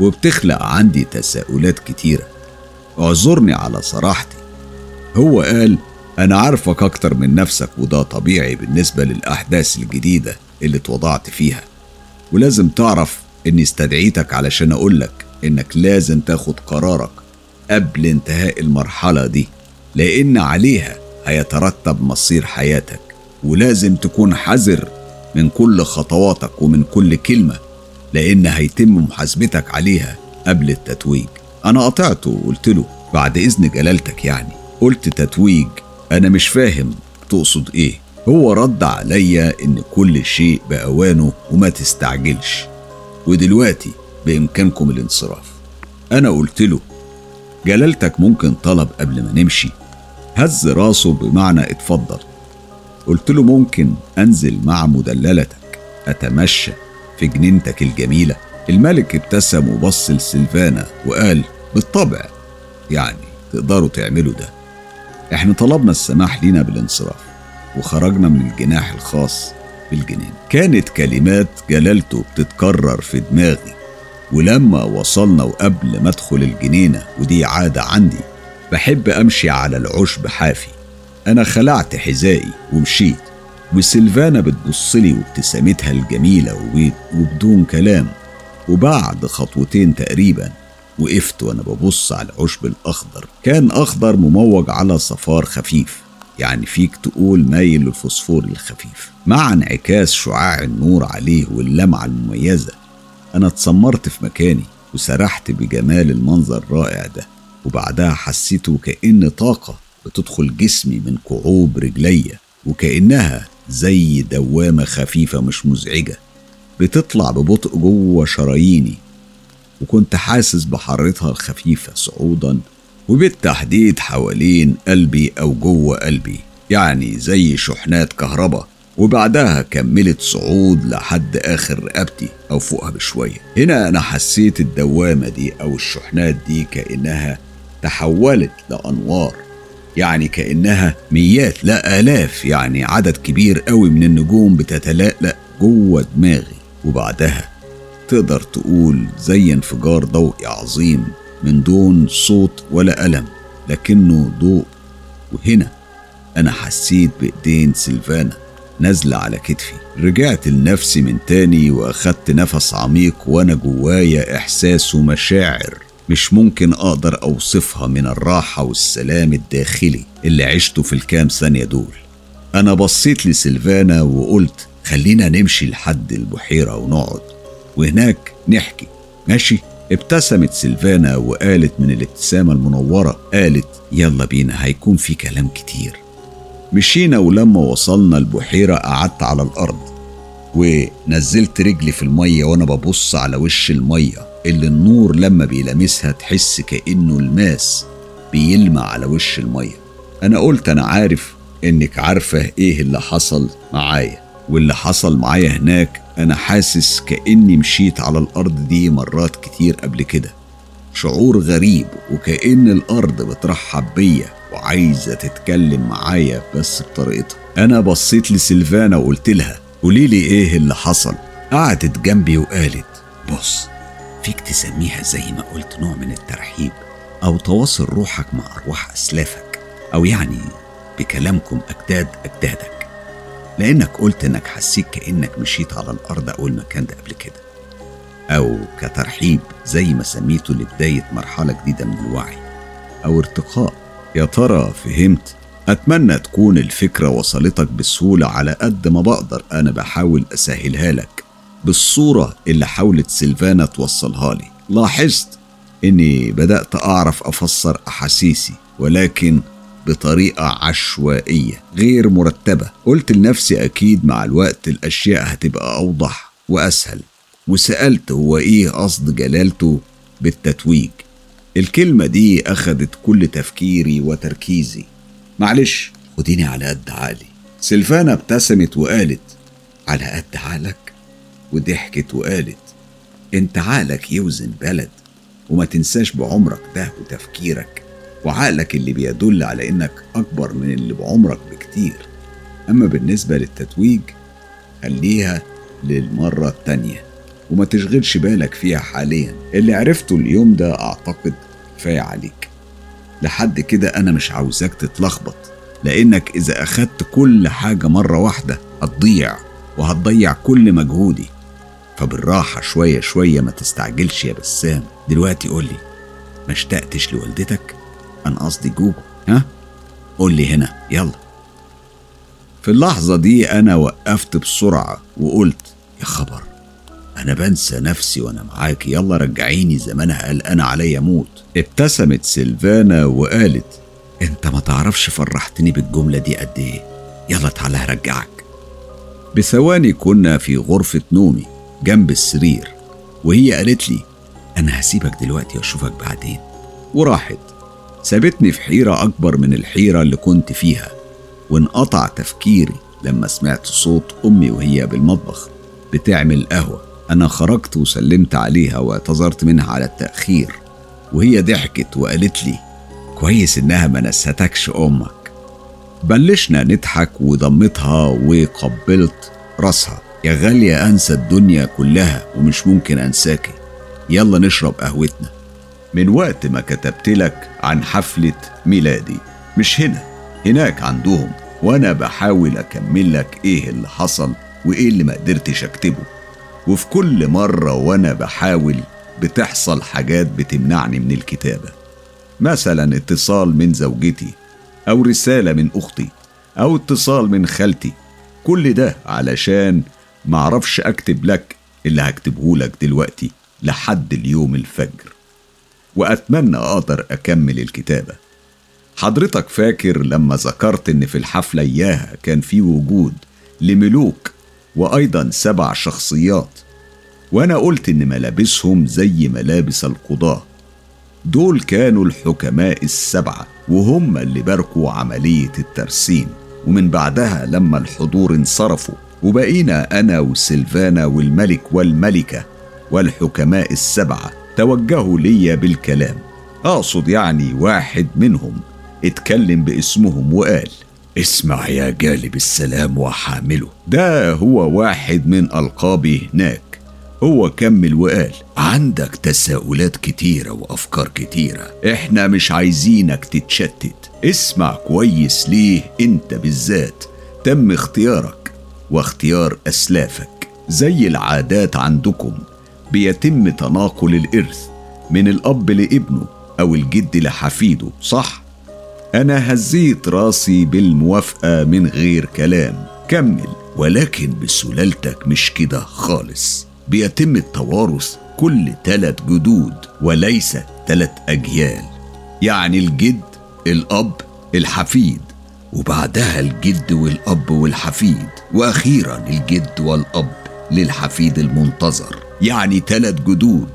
وبتخلق عندي تساؤلات كتيرة. اعذرني على صراحتي. هو قال أنا عارفك أكتر من نفسك وده طبيعي بالنسبة للأحداث الجديدة اللي اتوضعت فيها. ولازم تعرف إني استدعيتك علشان أقولك إنك لازم تاخد قرارك قبل انتهاء المرحلة دي لأن عليها هيترتب مصير حياتك. ولازم تكون حذر من كل خطواتك ومن كل كلمة لأن هيتم محاسبتك عليها قبل التتويج. أنا قطعته وقلت له بعد إذن جلالتك يعني. قلت تتويج أنا مش فاهم تقصد إيه. هو رد عليا إن كل شيء بأوانه وما تستعجلش. ودلوقتي بإمكانكم الانصراف. أنا قلت له جلالتك ممكن طلب قبل ما نمشي. هز راسه بمعنى اتفضل. قلت له ممكن أنزل مع مدللتك. أتمشى في جنينتك الجميلة. الملك ابتسم وبص لسلفانا وقال بالطبع يعني تقدروا تعملوا ده. إحنا طلبنا السماح لينا بالانصراف وخرجنا من الجناح الخاص بالجنين. كانت كلمات جلالته بتتكرر في دماغي ولما وصلنا وقبل ما ادخل الجنينة ودي عادة عندي بحب امشي على العشب حافي. أنا خلعت حذائي ومشيت وسيلفانا بتبصلي وابتسامتها الجميلة وبدون كلام وبعد خطوتين تقريبا وقفت وأنا ببص على العشب الأخضر. كان أخضر مموج على صفار خفيف يعني فيك تقول مايل للفوسفور الخفيف. مع انعكاس شعاع النور عليه واللمعة المميزة أنا اتسمرت في مكاني وسرحت بجمال المنظر الرائع ده. وبعدها حسيته كأن طاقة بتدخل جسمي من كعوب رجليا وكأنها زي دوامة خفيفة مش مزعجة. بتطلع ببطء جوه شراييني وكنت حاسس بحرتها الخفيفة صعودا وبالتحديد حوالين قلبي أو جوه قلبي يعني زي شحنات كهرباء وبعدها كملت صعود لحد آخر رقبتي أو فوقها بشوية. هنا أنا حسيت الدوامة دي أو الشحنات دي كأنها تحولت لأنوار يعني كأنها ميات لا آلاف يعني عدد كبير قوي من النجوم بتتلألأ جوه دماغي. وبعدها تقدر تقول زي انفجار ضوئي عظيم من دون صوت ولا ألم لكنه ضوء. وهنا أنا حسيت بإيدين سيلفانا نازلة على كتفي. رجعت لنفسي من تاني وأخدت نفس عميق وأنا جوايا إحساس ومشاعر مش ممكن أقدر أوصفها من الراحة والسلام الداخلي اللي عشته في الكام ثانية دول. أنا بصيت لسلفانا وقلت خلينا نمشي لحد البحيرة ونقعد. وهناك نحكي. ماشي؟ ابتسمت سلفانا وقالت من الابتسامة المنورة قالت يلا بينا هيكون في كلام كتير. مشينا ولما وصلنا البحيرة قعدت على الأرض ونزلت رجلي في المية وأنا ببص على وش المية. اللي النور لما بيلامسها تحس كأنه الماس بيلمع على وش المية. أنا قلت أنا عارف إنك عارفة إيه اللي حصل معايا. واللي حصل معايا هناك أنا حاسس كأني مشيت على الأرض دي مرات كتير قبل كده. شعور غريب وكأن الأرض بترحب بيا وعايزة تتكلم معايا بس بطريقتها. أنا بصيت لسلفانا وقلت لها قولي لي إيه اللي حصل؟ قعدت جنبي وقالت بص فيك تسميها زي ما قلت نوع من الترحيب أو تواصل روحك مع أرواح أسلافك أو يعني بكلامكم أجداد أجدادك. لأنك قلت إنك حسيت كأنك مشيت على الأرض أو المكان ده قبل كده. أو كترحيب زي ما سميته لبداية مرحلة جديدة من الوعي. أو ارتقاء. يا ترى فهمت؟ أتمنى تكون الفكرة وصلتك بسهولة على قد ما بقدر. أنا بحاول أسهلها لك بالصورة اللي حاولت سيلفانا توصلها لي. لاحظت إني بدأت أعرف أفسر أحاسيسي ولكن بطريقة عشوائية غير مرتبة. قلت لنفسي أكيد مع الوقت الأشياء هتبقى أوضح وأسهل. وسألت هو إيه قصد جلالته بالتتويج. الكلمة دي أخدت كل تفكيري وتركيزي. معلش خديني على قد عقلي. سلفانا ابتسمت وقالت على قد عقلك؟ وضحكت وقالت أنت عقلك يوزن بلد وما تنساش بعمرك ده وتفكيرك. وعقلك اللي بيدل على إنك أكبر من اللي بعمرك بكتير. أما بالنسبة للتتويج خليها للمرة التانية وما تشغلش بالك فيها حاليا. اللي عرفته اليوم ده أعتقد كفاية عليك. لحد كده أنا مش عاوزاك تتلخبط لأنك إذا أخدت كل حاجة مرة واحدة هتضيع وهتضيع كل مجهودي. فبالراحة شوية شوية ما تستعجلش يا بسام. دلوقتي قولي ما اشتقتش لوالدتك؟ أنا قصدي جوجو. ها؟ قولي هنا. يلا. في اللحظة دي أنا وقفت بسرعة وقلت يا خبر أنا بنسى نفسي وأنا معاك. يلا رجعيني. زمانها قلقانة عليا موت. ابتسمت سيلفانا وقالت أنت ما تعرفش فرحتني بالجملة دي قد إيه. يلا تعالى هرجعك. بثواني كنا في غرفة نومي جنب السرير وهي قالت لي أنا هسيبك دلوقتي وأشوفك بعدين. وراحت. سابتني في حيرة أكبر من الحيرة اللي كنت فيها وانقطع تفكيري لما سمعت صوت أمي وهي بالمطبخ بتعمل قهوة. أنا خرجت وسلمت عليها واعتذرت منها على التأخير وهي ضحكت وقالت لي كويس إنها ما نستكش أمك. بلشنا نضحك وضمتها وقبلت راسها. يا غالية أنسى الدنيا كلها ومش ممكن أنساكي. يلا نشرب قهوتنا. من وقت ما كتبت لك عن حفلة ميلادي. مش هنا هناك عندهم وأنا بحاول أكمل لك إيه اللي حصل وإيه اللي ما قدرتش أكتبه. وفي كل مرة وأنا بحاول بتحصل حاجات بتمنعني من الكتابة. مثلا اتصال من زوجتي أو رسالة من أختي أو اتصال من خالتي. كل ده علشان معرفش أكتب لك اللي هكتبه لك دلوقتي لحد اليوم الفجر. وأتمنى أقدر أكمل الكتابة. حضرتك فاكر لما ذكرت إن في الحفلة إياها كان في وجود لملوك وأيضا سبع شخصيات وأنا قلت إن ملابسهم زي ملابس القضاة. دول كانوا الحكماء السبعة وهم اللي باركوا عملية الترسيم. ومن بعدها لما الحضور انصرفوا وبقينا أنا وسيلفانا والملك والملكة والحكماء السبعة توجهوا ليا بالكلام. أقصد يعني واحد منهم. اتكلم باسمهم وقال اسمع يا جالب السلام وحامله. ده هو واحد من ألقابي هناك. هو كمل وقال عندك تساؤلات كتيرة وأفكار كتيرة. إحنا مش عايزينك تتشتت. اسمع كويس ليه أنت بالذات. تم اختيارك واختيار أسلافك. زي العادات عندكم. بيتم تناقل الإرث من الأب لابنه أو الجد لحفيده صح؟ أنا هزيت راسي بالموافقة من كلام كلام. كمل. ولكن بسلالتك مش كده خالص. بيتم التوارث كل ثلاث جدود وليس ثلاث أجيال. يعني الجد الأب الحفيد. وبعدها الجد والأب والحفيد. وأخيرا الجد والأب للحفيد المنتظر. يعني ثلاث جدود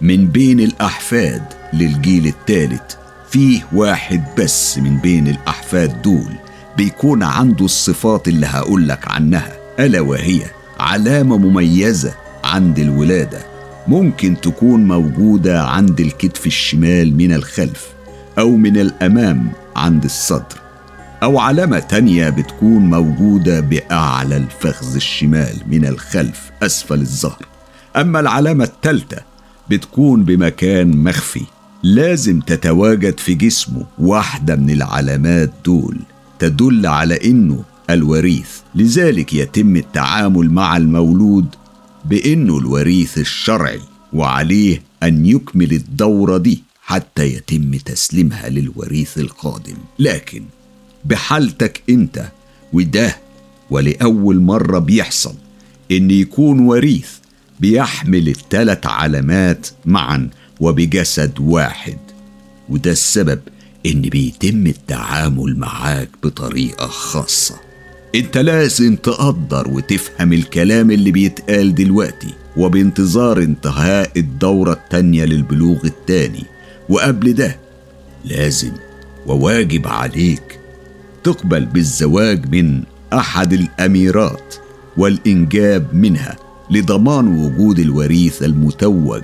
من بين الأحفاد للجيل الثالث. فيه واحد بس من بين الأحفاد دول بيكون عنده الصفات اللي هقولك عنها. ألا وهي علامة مميزة عند الولادة. ممكن تكون موجودة عند الكتف الشمال من الخلف أو من الأمام عند الصدر. أو علامة تانية بتكون موجودة بأعلى الفخذ الشمال من الخلف أسفل الظهر. أما العلامة التالتة بتكون بمكان مخفي لازم تتواجد في جسمه واحدة من العلامات دول تدل على إنه الوريث. لذلك يتم التعامل مع المولود بإنه الوريث الشرعي وعليه أن يكمل الدورة دي حتى يتم تسليمها للوريث القادم. لكن بحالتك أنت وده ولأول مرة بيحصل إن يكون وريث بيحمل الثلاث علامات معا وبجسد واحد. وده السبب إن بيتم التعامل معاك بطريقة خاصة. أنت لازم تقدر وتفهم الكلام اللي بيتقال دلوقتي وبانتظار انتهاء الدورة التانية للبلوغ التاني. وقبل ده لازم وواجب عليك تقبل بالزواج من أحد الأميرات والإنجاب منها. لضمان وجود الوريث المتوج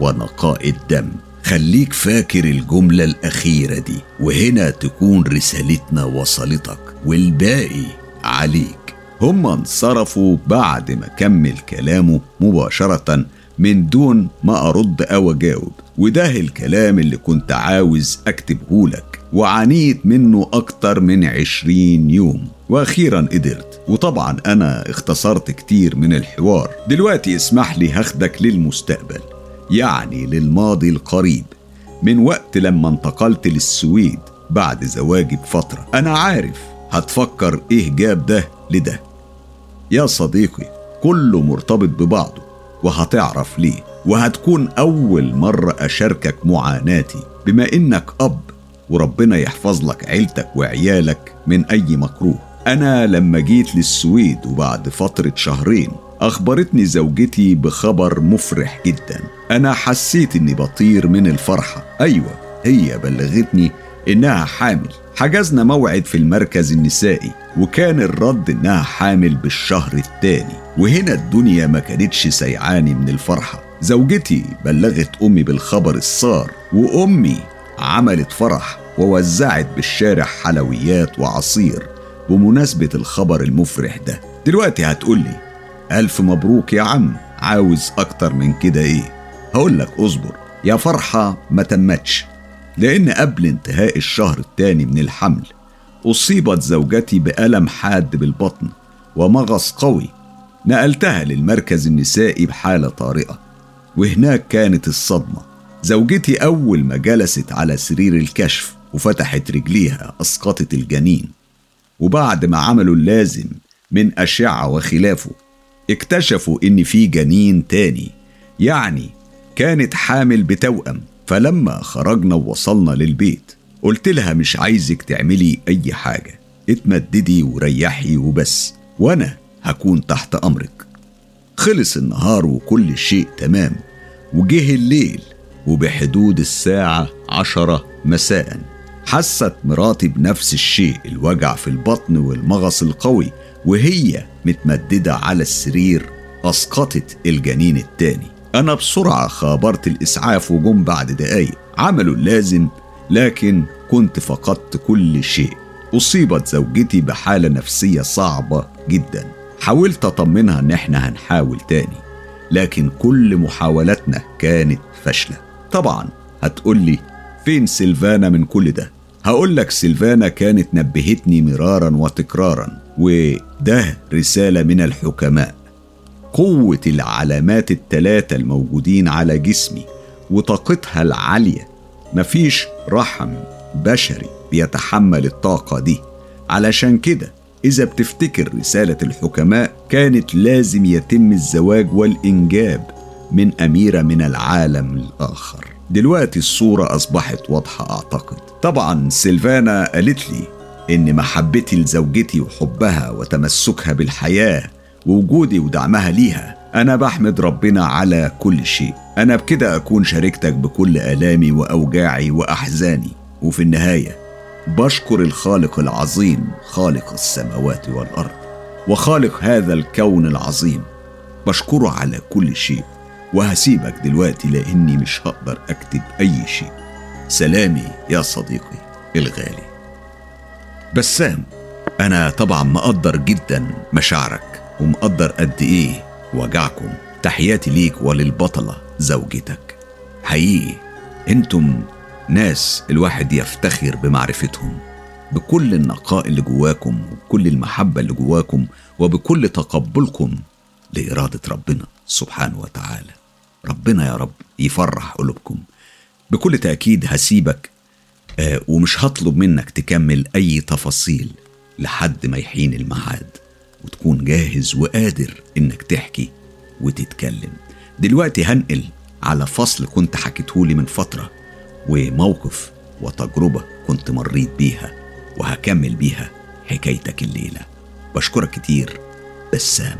ونقاء الدم. خليك فاكر الجملة الأخيرة دي وهنا تكون رسالتنا وصلتك والباقي عليك. هم انصرفوا بعد ما كمل كلامه مباشرة من دون ما أرد أو أجاوب وده الكلام اللي كنت عاوز أكتبه لك. وعانيت منه أكتر من عشرين يوم. وأخيرا قدرت. وطبعا أنا اختصرت كتير من الحوار. دلوقتي اسمح لي هاخدك للمستقبل يعني للماضي القريب. من وقت لما انتقلت للسويد بعد زواجي بفترة. أنا عارف هتفكر إيه جاب ده لده. يا صديقي كله مرتبط ببعضه وهتعرف ليه. وهتكون أول مرة أشاركك معاناتي. بما إنك أب وربنا يحفظ لك عيلتك وعيالك من أي مكروه. أنا لما جيت للسويد وبعد فترة شهرين أخبرتني زوجتي بخبر مفرح جدا. أنا حسيت إني بطير من الفرحة. أيوة هي بلغتني إنها حامل. حجزنا موعد في المركز النسائي وكان الرد إنها حامل بالشهر الثاني. وهنا الدنيا ما كانتش سيعاني من الفرحة. زوجتي بلغت أمي بالخبر السار وأمي عملت فرح. ووزعت بالشارع حلويات وعصير بمناسبة الخبر المفرح ده. دلوقتي هتقولي ألف مبروك يا عم عاوز أكتر من كده إيه؟ هقولك أصبر يا فرحة ما تمتش لأن قبل انتهاء الشهر الثاني من الحمل أصيبت زوجتي بألم حاد بالبطن ومغص قوي نقلتها للمركز النسائي بحالة طارئة وهناك كانت الصدمة. زوجتي أول ما جلست على سرير الكشف وفتحت رجليها أسقطت الجنين. وبعد ما عملوا اللازم من أشعة وخلافه اكتشفوا إن في جنين تاني يعني كانت حامل بتوأم. فلما خرجنا ووصلنا للبيت قلت لها مش عايزك تعملي أي حاجة اتمددي وريحي وبس وأنا هكون تحت أمرك. خلص النهار وكل شيء تمام وجه الليل وبحدود الساعة عشرة مساء. حست مراتي بنفس الشيء الوجع في البطن والمغص القوي وهي متمددة على السرير أسقطت الجنين التاني. أنا بسرعة خابرت الإسعاف وجم بعد دقايق. عملوا اللازم لكن كنت فقدت كل شيء. أصيبت زوجتي بحالة نفسية صعبة جدا. حاولت أطمنها إن إحنا هنحاول تاني لكن كل محاولاتنا كانت فاشلة. طبعا هتقولي فين سيلفانا من كل ده؟ هقولك سيلفانا كانت نبهتني مرارا وتكرارا وده رسالة من الحكماء. قوة العلامات التلاتة الموجودين على جسمي وطاقتها العالية مفيش رحم بشري بيتحمل الطاقة دي. علشان كده إذا بتفتكر رسالة الحكماء كانت لازم يتم الزواج والإنجاب من أميرة من العالم الآخر. دلوقتي الصورة أصبحت واضحة أعتقد. طبعا سيلفانا قالت لي إن محبتي لزوجتي وحبها وتمسكها بالحياة ووجودي ودعمها ليها أنا بحمد ربنا على كل شيء. أنا بكده أكون شاركتك بكل آلامي وأوجاعي وأحزاني. وفي النهاية بشكر الخالق العظيم خالق السماوات والأرض وخالق هذا الكون العظيم. بشكره على كل شيء. وهسيبك دلوقتي لأني مش هقدر أكتب أي شيء. سلامي يا صديقي الغالي. بسام أنا طبعا مقدر جدا مشاعرك ومقدر قد إيه وجعكم. تحياتي ليك وللبطلة زوجتك. حقيقي أنتم ناس الواحد يفتخر بمعرفتهم بكل النقاء اللي جواكم وبكل المحبة اللي جواكم وبكل تقبلكم لإرادة ربنا سبحانه وتعالى. ربنا يا رب يفرح قلوبكم. بكل تأكيد هسيبك آه ومش هطلب منك تكمل أي تفاصيل لحد ما يحين الميعاد وتكون جاهز وقادر إنك تحكي وتتكلم. دلوقتي هنقل على فصل كنت حكيتهولي من فترة وموقف وتجربة كنت مريت بيها وهكمل بيها حكايتك الليلة. بشكرك كتير بسام.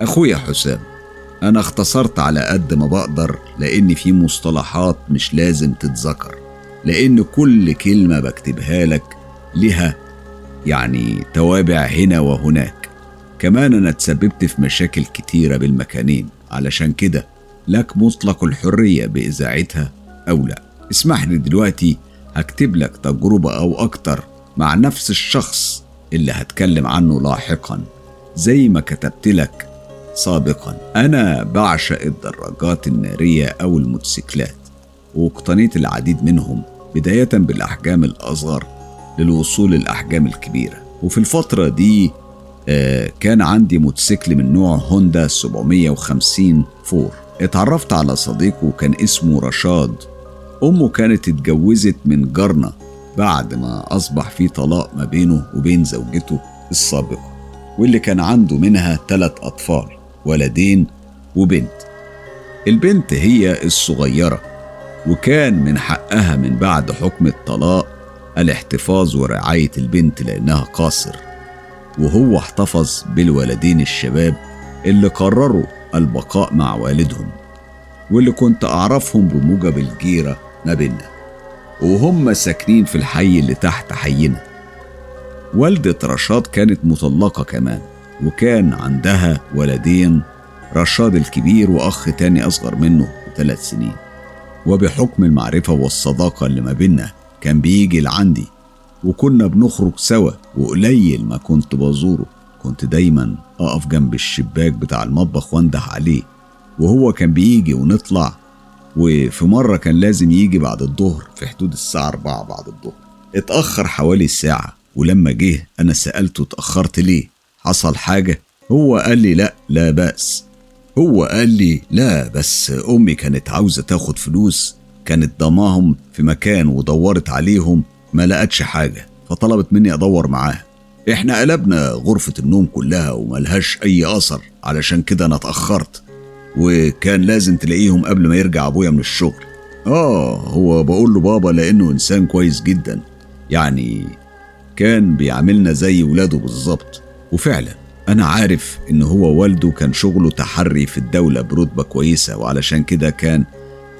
أخويا حسام. أنا اختصرت على قد ما بقدر لأن في مصطلحات مش لازم تتذكر لأن كل كلمة بكتبها لك لها يعني توابع هنا وهناك. كمان أنا اتسببت في مشاكل كتيرة بالمكانين علشان كده لك مطلق الحرية بإذاعتها أو لا. اسمح لي دلوقتي هكتب لك تجربة أو أكتر مع نفس الشخص اللي هتكلم عنه لاحقا. زي ما كتبت لك سابقا. أنا بعشق الدراجات النارية أو الموتوسيكلات واقتنيت العديد منهم بداية بالأحجام الأصغر للوصول للأحجام الكبيرة. وفي الفترة دي آه كان عندي موتوسيكل من نوع هوندا 750 فور. اتعرفت على صديقه كان اسمه رشاد. أمه كانت اتجوزت من جارنا بعد ما أصبح في طلاق ما بينه وبين زوجته السابقة واللي كان عنده منها ثلاث أطفال. ولدين وبنت. البنت هي الصغيرة وكان من حقها من بعد حكم الطلاق الاحتفاظ ورعاية البنت لأنها قاصر. وهو احتفظ بالولدين الشباب اللي قرروا البقاء مع والدهم واللي كنت أعرفهم بموجب الجيرة ما بينا وهم ساكنين في الحي اللي تحت حينا. والدة رشاد كانت مطلقة كمان. وكان عندها ولدين رشاد الكبير وأخ تاني أصغر منه بثلاث سنين. وبحكم المعرفة والصداقة اللي ما بينا كان بيجي لعندي. وكنا بنخرج سوا وقليل ما كنت بزوره. كنت دايما أقف جنب الشباك بتاع المطبخ وانده عليه. وهو كان بيجي ونطلع. وفي مرة كان لازم يجي بعد الظهر في حدود الساعة 4 بعد الظهر. اتأخر حوالي ساعة ولما جه أنا سألته اتأخرت ليه؟ حصل حاجة؟ هو قال لي لا لا بأس. هو قال لي لا بس أمي كانت عاوزة تاخد فلوس. كانت ضماهم في مكان ودورت عليهم ما لقتش حاجة فطلبت مني أدور معاها. إحنا قلبنا غرفة النوم كلها وملهاش أي أثر علشان كده أنا اتأخرت. وكان لازم تلاقيهم قبل ما يرجع أبويا من الشغل. آه هو بقول له بابا لأنه إنسان كويس جدا. يعني كان بيعاملنا زي ولاده بالظبط. وفعلا أنا عارف إن هو والده كان شغله تحري في الدولة برتبة كويسة وعلشان كده كان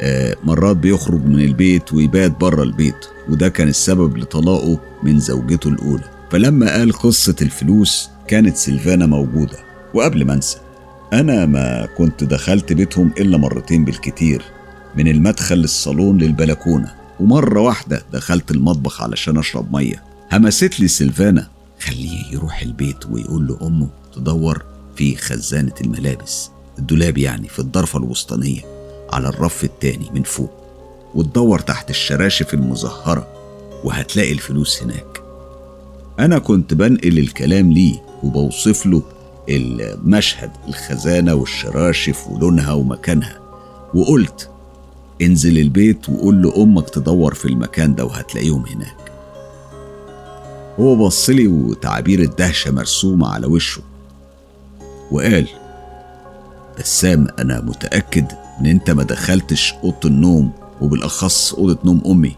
آه مرات بيخرج من البيت ويبات بره البيت وده كان السبب لطلاقه من زوجته الأولى. فلما قال قصة الفلوس كانت سيلفانا موجودة. وقبل ما أنسى أنا ما كنت دخلت بيتهم إلا مرتين بالكتير من المدخل للصالون للبلكونة ومرة واحدة دخلت المطبخ علشان أشرب مية. همست لي سيلفانا خليه يروح البيت ويقول له أمه تدور في خزانة الملابس. الدولاب يعني في الضرفة الوسطانية على الرف التاني من فوق. وتدور تحت الشراشف المزهرة وهتلاقي الفلوس هناك. أنا كنت بنقل الكلام ليه وبوصف له المشهد الخزانة والشراشف ولونها ومكانها. وقلت انزل البيت وقول لأمك تدور في المكان ده وهتلاقيهم هناك. هو بصلي وتعابير الدهشة مرسومة على وشه. وقال بسام أنا متأكد إن أنت ما دخلتش أوضة النوم وبالأخص أوضة نوم أمي.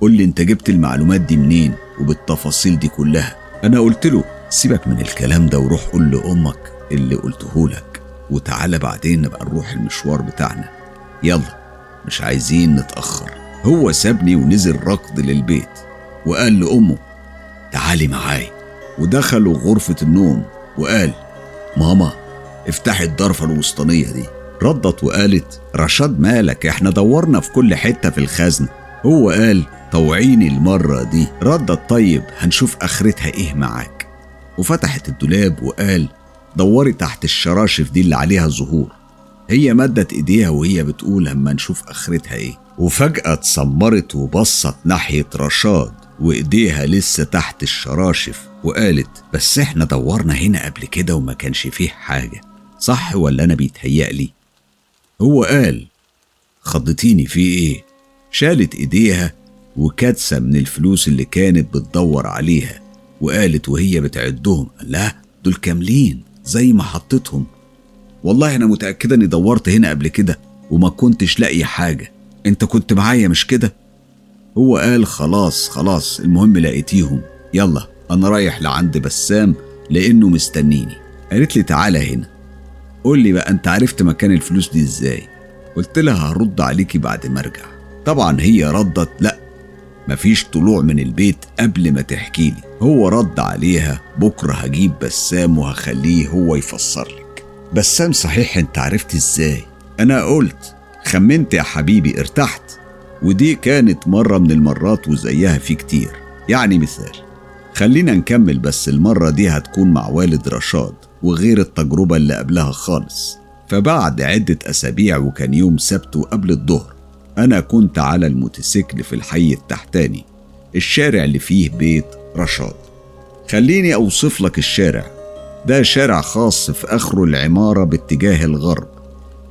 قول لي أنت جبت المعلومات دي منين وبالتفاصيل دي كلها. أنا قلت له سيبك من الكلام ده وروح قول لأمك اللي قلته لك وتعالى بعدين نبقى نروح المشوار بتاعنا. يلا مش عايزين نتأخر. هو سابني ونزل ركض للبيت وقال لأمه تعالي معاي. ودخلوا غرفة النوم وقال ماما افتحي الضرفة الوسطانية دي. ردت وقالت رشاد مالك إحنا دورنا في كل حتة في الخزنة. هو قال طوعيني المرة دي. ردت طيب هنشوف آخرتها إيه معاك. وفتحت الدولاب وقال دوري تحت الشراشف دي اللي عليها زهور هي مدت إيديها وهي بتقول أما نشوف آخرتها إيه. وفجأة اتسمرت وبصت ناحية رشاد. وإيديها لسه تحت الشراشف وقالت بس إحنا دورنا هنا قبل كده وما كانش فيه حاجة صح ولا أنا بيتهيألي؟ هو قال خضتيني في إيه؟ شالت إيديها وكادسة من الفلوس اللي كانت بتدور عليها وقالت وهي بتعدهم لا دول كاملين زي ما حطيتهم. والله أنا متأكدة إني دورت هنا قبل كده وما كنتش لاقي حاجة أنت كنت معايا مش كده؟ هو قال خلاص خلاص المهم لقيتيهم. يلا أنا رايح لعند بسام لأنه مستنيني. قالت لي تعالى هنا. قول لي بقى أنت عرفت مكان الفلوس دي إزاي؟ قلت لها هرد عليكي بعد ما أرجع. طبعا هي ردت لا مفيش طلوع من البيت قبل ما تحكي لي. هو رد عليها بكرة هجيب بسام وهخليه هو يفسر لك. بسام صحيح أنت عرفت إزاي؟ أنا قلت خمنت يا حبيبي ارتحت. ودي كانت مرة من المرات وزيها في كتير. يعني مثال خلينا نكمل بس المرة دي هتكون مع والد رشاد وغير التجربة اللي قبلها خالص. فبعد عدة أسابيع وكان يوم سبت وقبل الظهر أنا كنت على الموتوسيكل في الحي التحتاني الشارع اللي فيه بيت رشاد. خليني أوصف لك الشارع. ده شارع خاص في آخره العمارة باتجاه الغرب.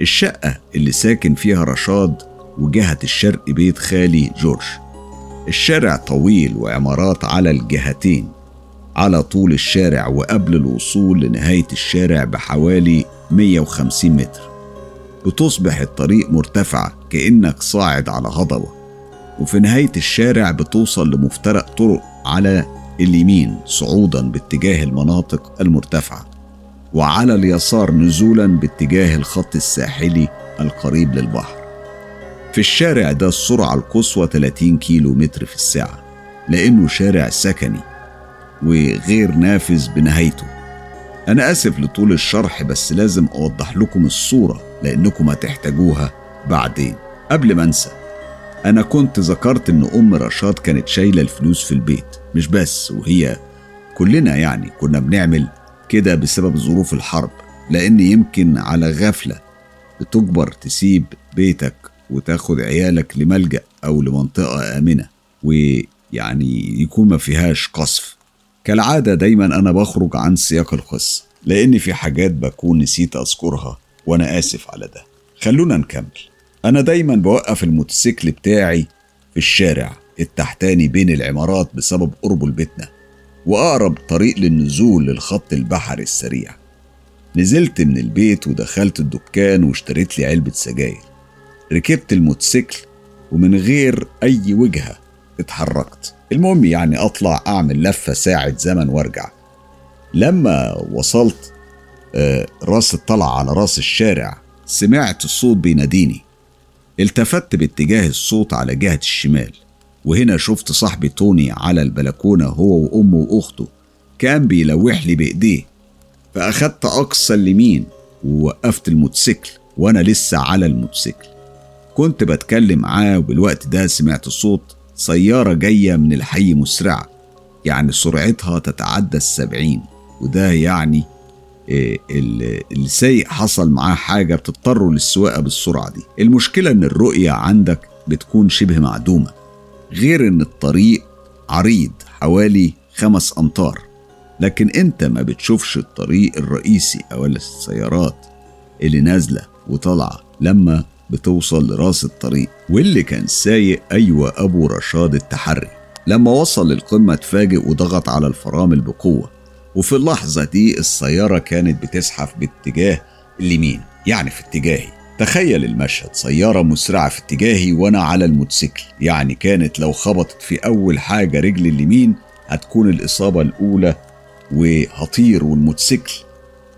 الشقة اللي ساكن فيها رشاد وجهة الشرق بيت خالي جورج. الشارع طويل وعمارات على الجهتين على طول الشارع وقبل الوصول لنهاية الشارع بحوالي 150 متر. بتصبح الطريق مرتفعة كأنك صاعد على هضبة وفي نهاية الشارع بتوصل لمفترق طرق على اليمين صعودا باتجاه المناطق المرتفعة وعلى اليسار نزولا باتجاه الخط الساحلي القريب للبحر. في الشارع ده السرعة القصوى 30 كيلو متر في الساعة لأنه شارع سكني وغير نافذ بنهايته. أنا آسف لطول الشرح بس لازم أوضح لكم الصورة لأنكم هتحتاجوها بعدين. قبل ما أنسى أنا كنت ذكرت إن أم رشاد كانت شايلة الفلوس في البيت مش بس وهي كلنا يعني كنا بنعمل كده بسبب ظروف الحرب لأن يمكن على غفلة بتجبر تسيب بيتك وتاخد عيالك لملجأ أو لمنطقة آمنة ويعني يكون ما فيهاش قصف. كالعادة دايما أنا بخرج عن سياق القصة لأن في حاجات بكون نسيت أذكرها وأنا آسف على ده. خلونا نكمل. أنا دايما بوقف الموتوسيكل بتاعي في الشارع التحتاني بين العمارات بسبب قربه لبيتنا وأقرب طريق للنزول للخط البحري السريع. نزلت من البيت ودخلت الدكان واشتريت لي علبة سجاير. ركبت الموتوسيكل ومن غير أي وجهة اتحركت. المهم يعني أطلع أعمل لفة ساعة زمن وأرجع. لما وصلت آه راس الطلعة على راس الشارع سمعت الصوت بيناديني. التفت باتجاه الصوت على جهة الشمال وهنا شفت صاحبي توني على البلكونة هو وأمه وأخته. كان بيلوح لي بإيديه. فأخدت أقصى اليمين ووقفت الموتوسيكل وأنا لسه على الموتوسيكل. كنت بتكلم معاه وبالوقت ده سمعت صوت سيارة جاية من الحي مسرعة. يعني سرعتها تتعدى السبعين. وده يعني إيه، السايق حصل معاه حاجة بتضطروا للسواقة بالسرعة دي. المشكلة إن الرؤية عندك بتكون شبه معدومة. غير إن الطريق عريض حوالي خمس أمتار. لكن أنت ما بتشوفش الطريق الرئيسي أو السيارات اللي نازلة وطالعة. لما بتوصل لراس الطريق واللي كان سايق أيوة أبو رشاد التحري. لما وصل للقمة اتفاجئ وضغط على الفرامل بقوة. وفي اللحظة دي السيارة كانت بتزحف باتجاه اليمين يعني في اتجاهي. تخيل المشهد سيارة مسرعة في اتجاهي وأنا على الموتوسيكل. يعني كانت لو خبطت في أول حاجة رجل اليمين هتكون الإصابة الأولى وهطير والموتوسيكل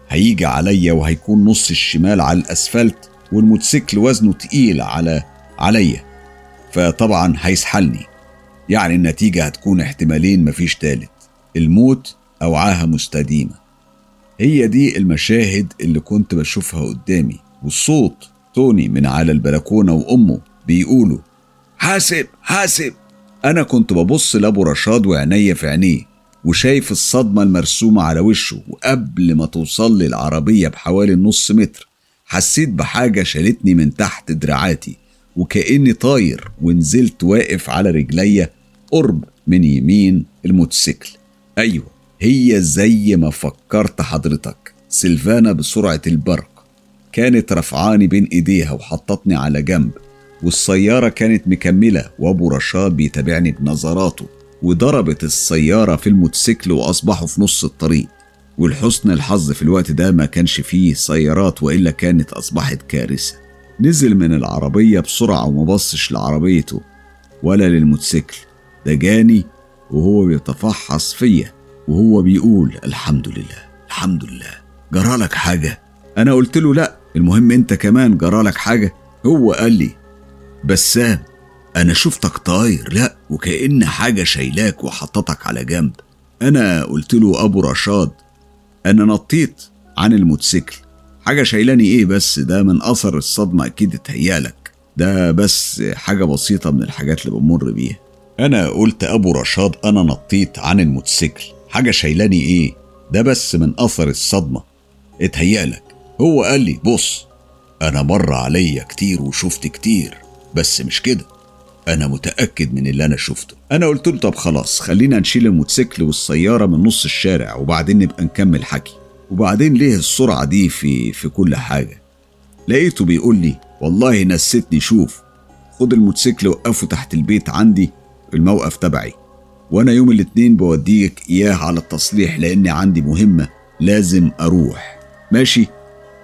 هيجي عليا وهيكون نص الشمال على الأسفلت. والموتوسيكل وزنه تقيل على عليا فطبعا هيسحلني. يعني النتيجة هتكون احتمالين مفيش تالت الموت أو عاهة مستديمة. هي دي المشاهد اللي كنت بشوفها قدامي والصوت توني من على البلكونة وأمه بيقولوا حاسب حاسب. أنا كنت ببص لأبو رشاد وعينيا في عينيه وشايف الصدمة المرسومة على وشه وقبل ما توصل لي العربية بحوالي نص متر. حسيت بحاجة شالتني من تحت دراعاتي وكأني طاير ونزلت واقف على رجليا قرب من يمين الموتوسيكل. أيوة هي زي ما فكرت حضرتك سيلفانا بسرعة البرق. كانت رفعاني بين إيديها وحطتني على جنب والسيارة كانت مكملة وأبو رشاد بيتابعني بنظراته وضربت السيارة في الموتوسيكل وأصبحوا في نص الطريق. ولحسن الحظ في الوقت ده ما كانش فيه سيارات وإلا كانت أصبحت كارثة. نزل من العربية بسرعة وما بصش لعربيته ولا للموتوسيكل. ده جاني وهو بيتفحص فيا وهو بيقول الحمد لله الحمد لله. جرالك حاجة؟ أنا قلت له لأ. المهم أنت كمان جرالك حاجة؟ هو قال لي بسام أنا شفتك طاير. لأ وكأن حاجة شايلاك وحطتك على جنب. أنا قلت له أبو رشاد أنا نطيت عن الموتوسيكل. حاجة شايلاني إيه بس؟ ده من أثر الصدمة أكيد اتهيالك ده بس حاجة بسيطة من الحاجات اللي بمر بيها. أنا قلت أبو رشاد أنا نطيت عن الموتوسيكل. حاجة شايلاني إيه؟ ده بس من أثر الصدمة. اتهيألك. هو قال لي بص أنا مر عليا كتير وشفت كتير بس مش كده. أنا متأكد من اللي أنا شفته. أنا قلت له طب خلاص خلينا نشيل الموتوسيكل والسيارة من نص الشارع وبعدين نبقى نكمل حكي. وبعدين ليه السرعة دي في في كل حاجة؟ لقيته بيقول لي والله نسيتني شوف. خد الموتوسيكل وقفه تحت البيت عندي في الموقف تبعي. وأنا يوم الاتنين بوديك إياه على التصليح لأني عندي مهمة لازم أروح. ماشي؟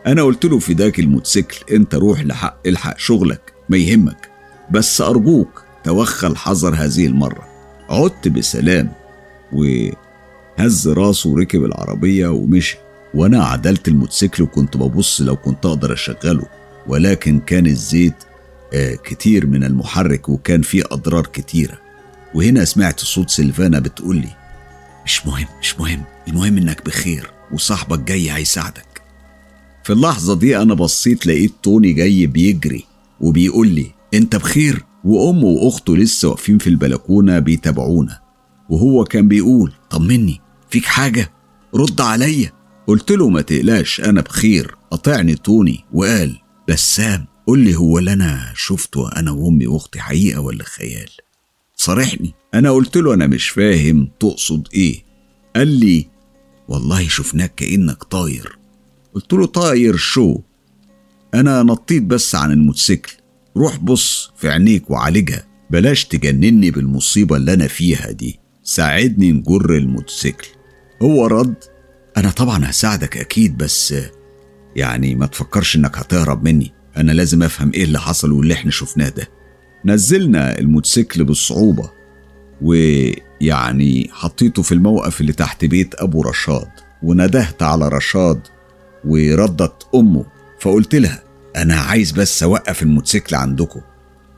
أنا قلت له فداك الموتوسيكل أنت روح لحق الحق شغلك ما يهمك. بس أرجوك توخى الحذر هذه المرة. عدت بسلام وهز راسه وركب العربية ومشي. وأنا عدلت الموتوسيكل وكنت ببص لو كنت أقدر أشغله. ولكن كان الزيت آه كتير من المحرك وكان فيه أضرار كتيرة. وهنا سمعت صوت سيلفانا بتقول لي مش مهم مش مهم المهم إنك بخير وصاحبك جاي هيساعدك. في اللحظة دي أنا بصيت لقيت توني جاي بيجري وبيقول لي أنت بخير وأمه وأخته لسه واقفين في البلكونة بيتابعونا. وهو كان بيقول طمني فيك حاجة؟ رد عليا. قلت له ما تقلقش أنا بخير. قطعني توني وقال بسام قول لي هو اللي أنا شفته أنا وأمي وأختي حقيقة ولا خيال؟ صارحني أنا قلت له أنا مش فاهم تقصد إيه؟ قال لي والله شفناك كأنك طاير. قلت له طاير شو؟ أنا نطيت بس عن الموتوسيكل. روح بص في عينيك وعالجها. بلاش تجنني بالمصيبة اللي أنا فيها دي. ساعدني نجر الموتوسيكل. هو رد؟ أنا طبعا هساعدك أكيد بس يعني ما تفكرش إنك هتهرب مني. أنا لازم أفهم إيه اللي حصل واللي إحنا شفناه ده. نزلنا الموتوسيكل بالصعوبة ويعني حطيته في الموقف اللي تحت بيت أبو رشاد وندهت على رشاد وردت أمه فقلت لها أنا عايز بس أوقف الموتوسيكل عندكم.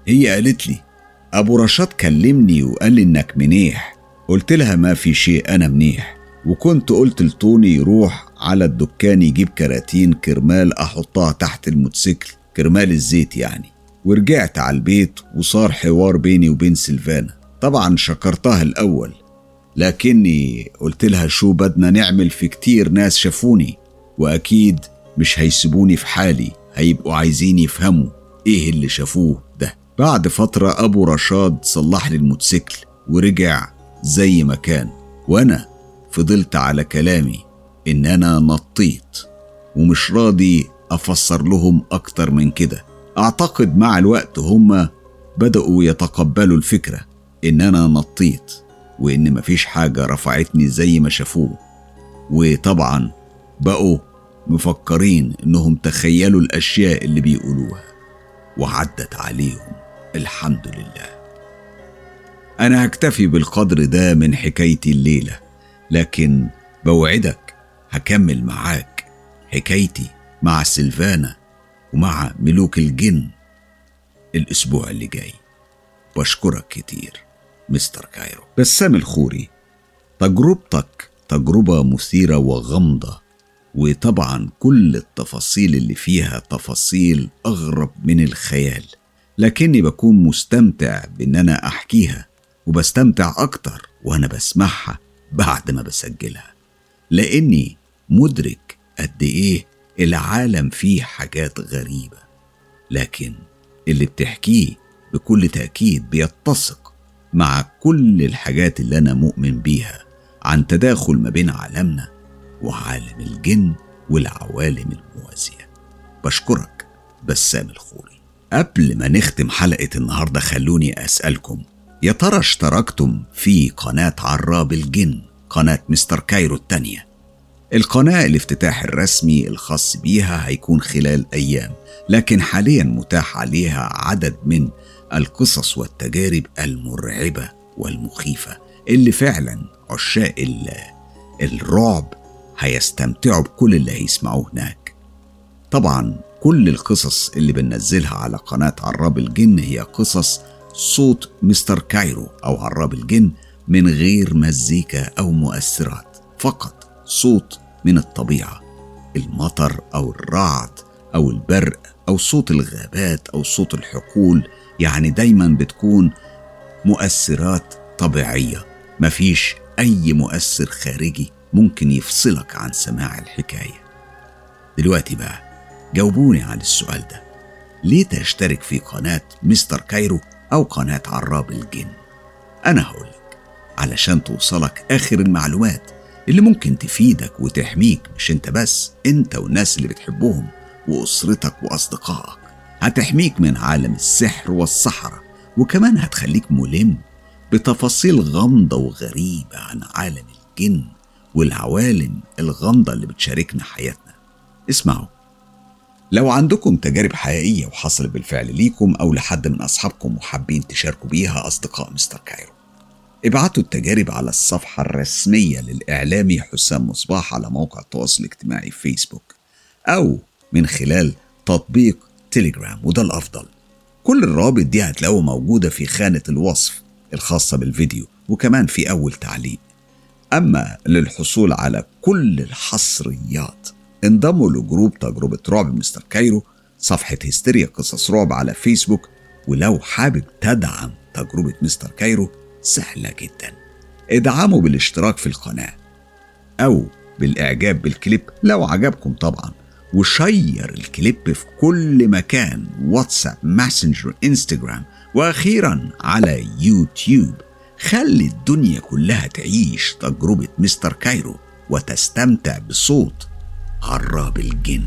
هي قالت لي أبو رشاد كلمني وقال لي إنك منيح. قلت لها ما في شيء أنا منيح. وكنت قلت لتوني يروح على الدكان يجيب كراتين كرمال أحطها تحت الموتوسيكل كرمال الزيت يعني. ورجعت على البيت وصار حوار بيني وبين سلفانا. طبعا شكرتها الأول لكني قلت لها شو بدنا نعمل في كتير ناس شافوني وأكيد مش هيسيبوني في حالي. هيبقوا عايزين يفهموا إيه اللي شافوه ده. بعد فترة أبو رشاد صلح لي الموتوسيكل ورجع زي ما كان وأنا فضلت على كلامي إن أنا نطيت ومش راضي أفسر لهم أكتر من كده. أعتقد مع الوقت هم بدأوا يتقبلوا الفكرة إن أنا نطيت وإن مفيش حاجة رفعتني زي ما شافوه. وطبعا بقوا مفكرين إنهم تخيلوا الأشياء اللي بيقولوها وعدت عليهم الحمد لله. أنا هكتفي بالقدر ده من حكايتي الليلة لكن بوعدك هكمل معاك حكايتي مع سيلفانا ومع ملوك الجن الأسبوع اللي جاي. بشكرك كتير مستر كايرو. بسام الخوري تجربتك تجربة مثيرة وغامضة. وطبعا كل التفاصيل اللي فيها تفاصيل أغرب من الخيال. لكني بكون مستمتع بإن أنا أحكيها وبستمتع أكتر وأنا بسمعها بعد ما بسجلها. لأني مدرك قد إيه العالم فيه حاجات غريبة. لكن اللي بتحكيه بكل تأكيد بيتسق مع كل الحاجات اللي أنا مؤمن بيها عن تداخل ما بين عالمنا وعالم الجن والعوالم الموازية. بشكرك بسام الخوري. قبل ما نختم حلقة النهاردة خلوني أسألكم يا ترى اشتركتم في قناة عراب الجن قناة مستر كايرو التانية؟ القناة الافتتاح الرسمي الخاص بيها هيكون خلال أيام لكن حاليا متاح عليها عدد من القصص والتجارب المرعبة والمخيفة اللي فعلا عشاق الرعب هيستمتعوا بكل اللي هيسمعوه هناك. طبعا كل القصص اللي بننزلها على قناة عراب الجن هي قصص صوت مستر كايرو أو عراب الجن من غير مزيكا أو مؤثرات فقط صوت من الطبيعة المطر أو الرعد أو البرق أو صوت الغابات أو صوت الحقول يعني دايما بتكون مؤثرات طبيعية مفيش أي مؤثر خارجي ممكن يفصلك عن سماع الحكاية. دلوقتي بقى جاوبوني عن السؤال ده. ليه تشترك في قناة مستر كايرو أو قناة عراب الجن؟ أنا هقولك علشان توصلك آخر المعلومات اللي ممكن تفيدك وتحميك مش أنت بس أنت والناس اللي بتحبهم وأسرتك وأصدقائك. هتحميك من عالم السحر والسحرة وكمان هتخليك ملم بتفاصيل غامضة وغريبة عن عالم الجن. والعوالم الغامضة اللي بتشاركنا حياتنا. اسمعوا. لو عندكم تجارب حقيقية وحصلت بالفعل ليكم أو لحد من أصحابكم وحابين تشاركوا بيها أصدقاء مستر كايرو ابعتوا التجارب على الصفحة الرسمية للإعلامي حسام مصباح على موقع التواصل الاجتماعي فيسبوك أو من خلال تطبيق تليجرام وده الأفضل. كل الروابط دي هتلاقوها موجودة في خانة الوصف الخاصة بالفيديو وكمان في أول تعليق. أما للحصول على كل الحصريات انضموا لجروب تجربة رعب مستر كايرو صفحة هستيريا قصص رعب على فيسبوك ولو حابب تدعم تجربة مستر كايرو سهلة جدا. ادعموا بالاشتراك في القناة أو بالإعجاب بالكليب لو عجبكم طبعا و share الكليب في كل مكان واتساب ماسنجر إنستجرام وأخيرا على يوتيوب. خلي الدنيا كلها تعيش تجربة مستر كايرو وتستمتع بصوت عراب الجن.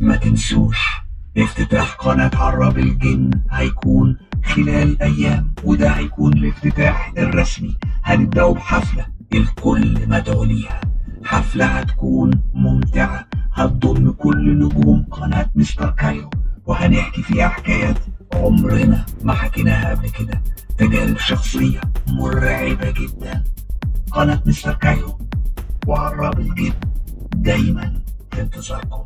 ما تنسوش افتتاح قناة عراب الجن هيكون خلال أيام وده هيكون الافتتاح الرسمي. هنبدأ بحفلة الكل مدعو ليها حفلة هتكون ممتعة هتضم كل نجوم قناة مستر كايرو وهنحكي فيها حكايات عمرنا ما حكيناها قبل كده. تجارب شخصية مرعبة جدا. قناة مستر كايرو وعراب الجن دايما في انتظاركم.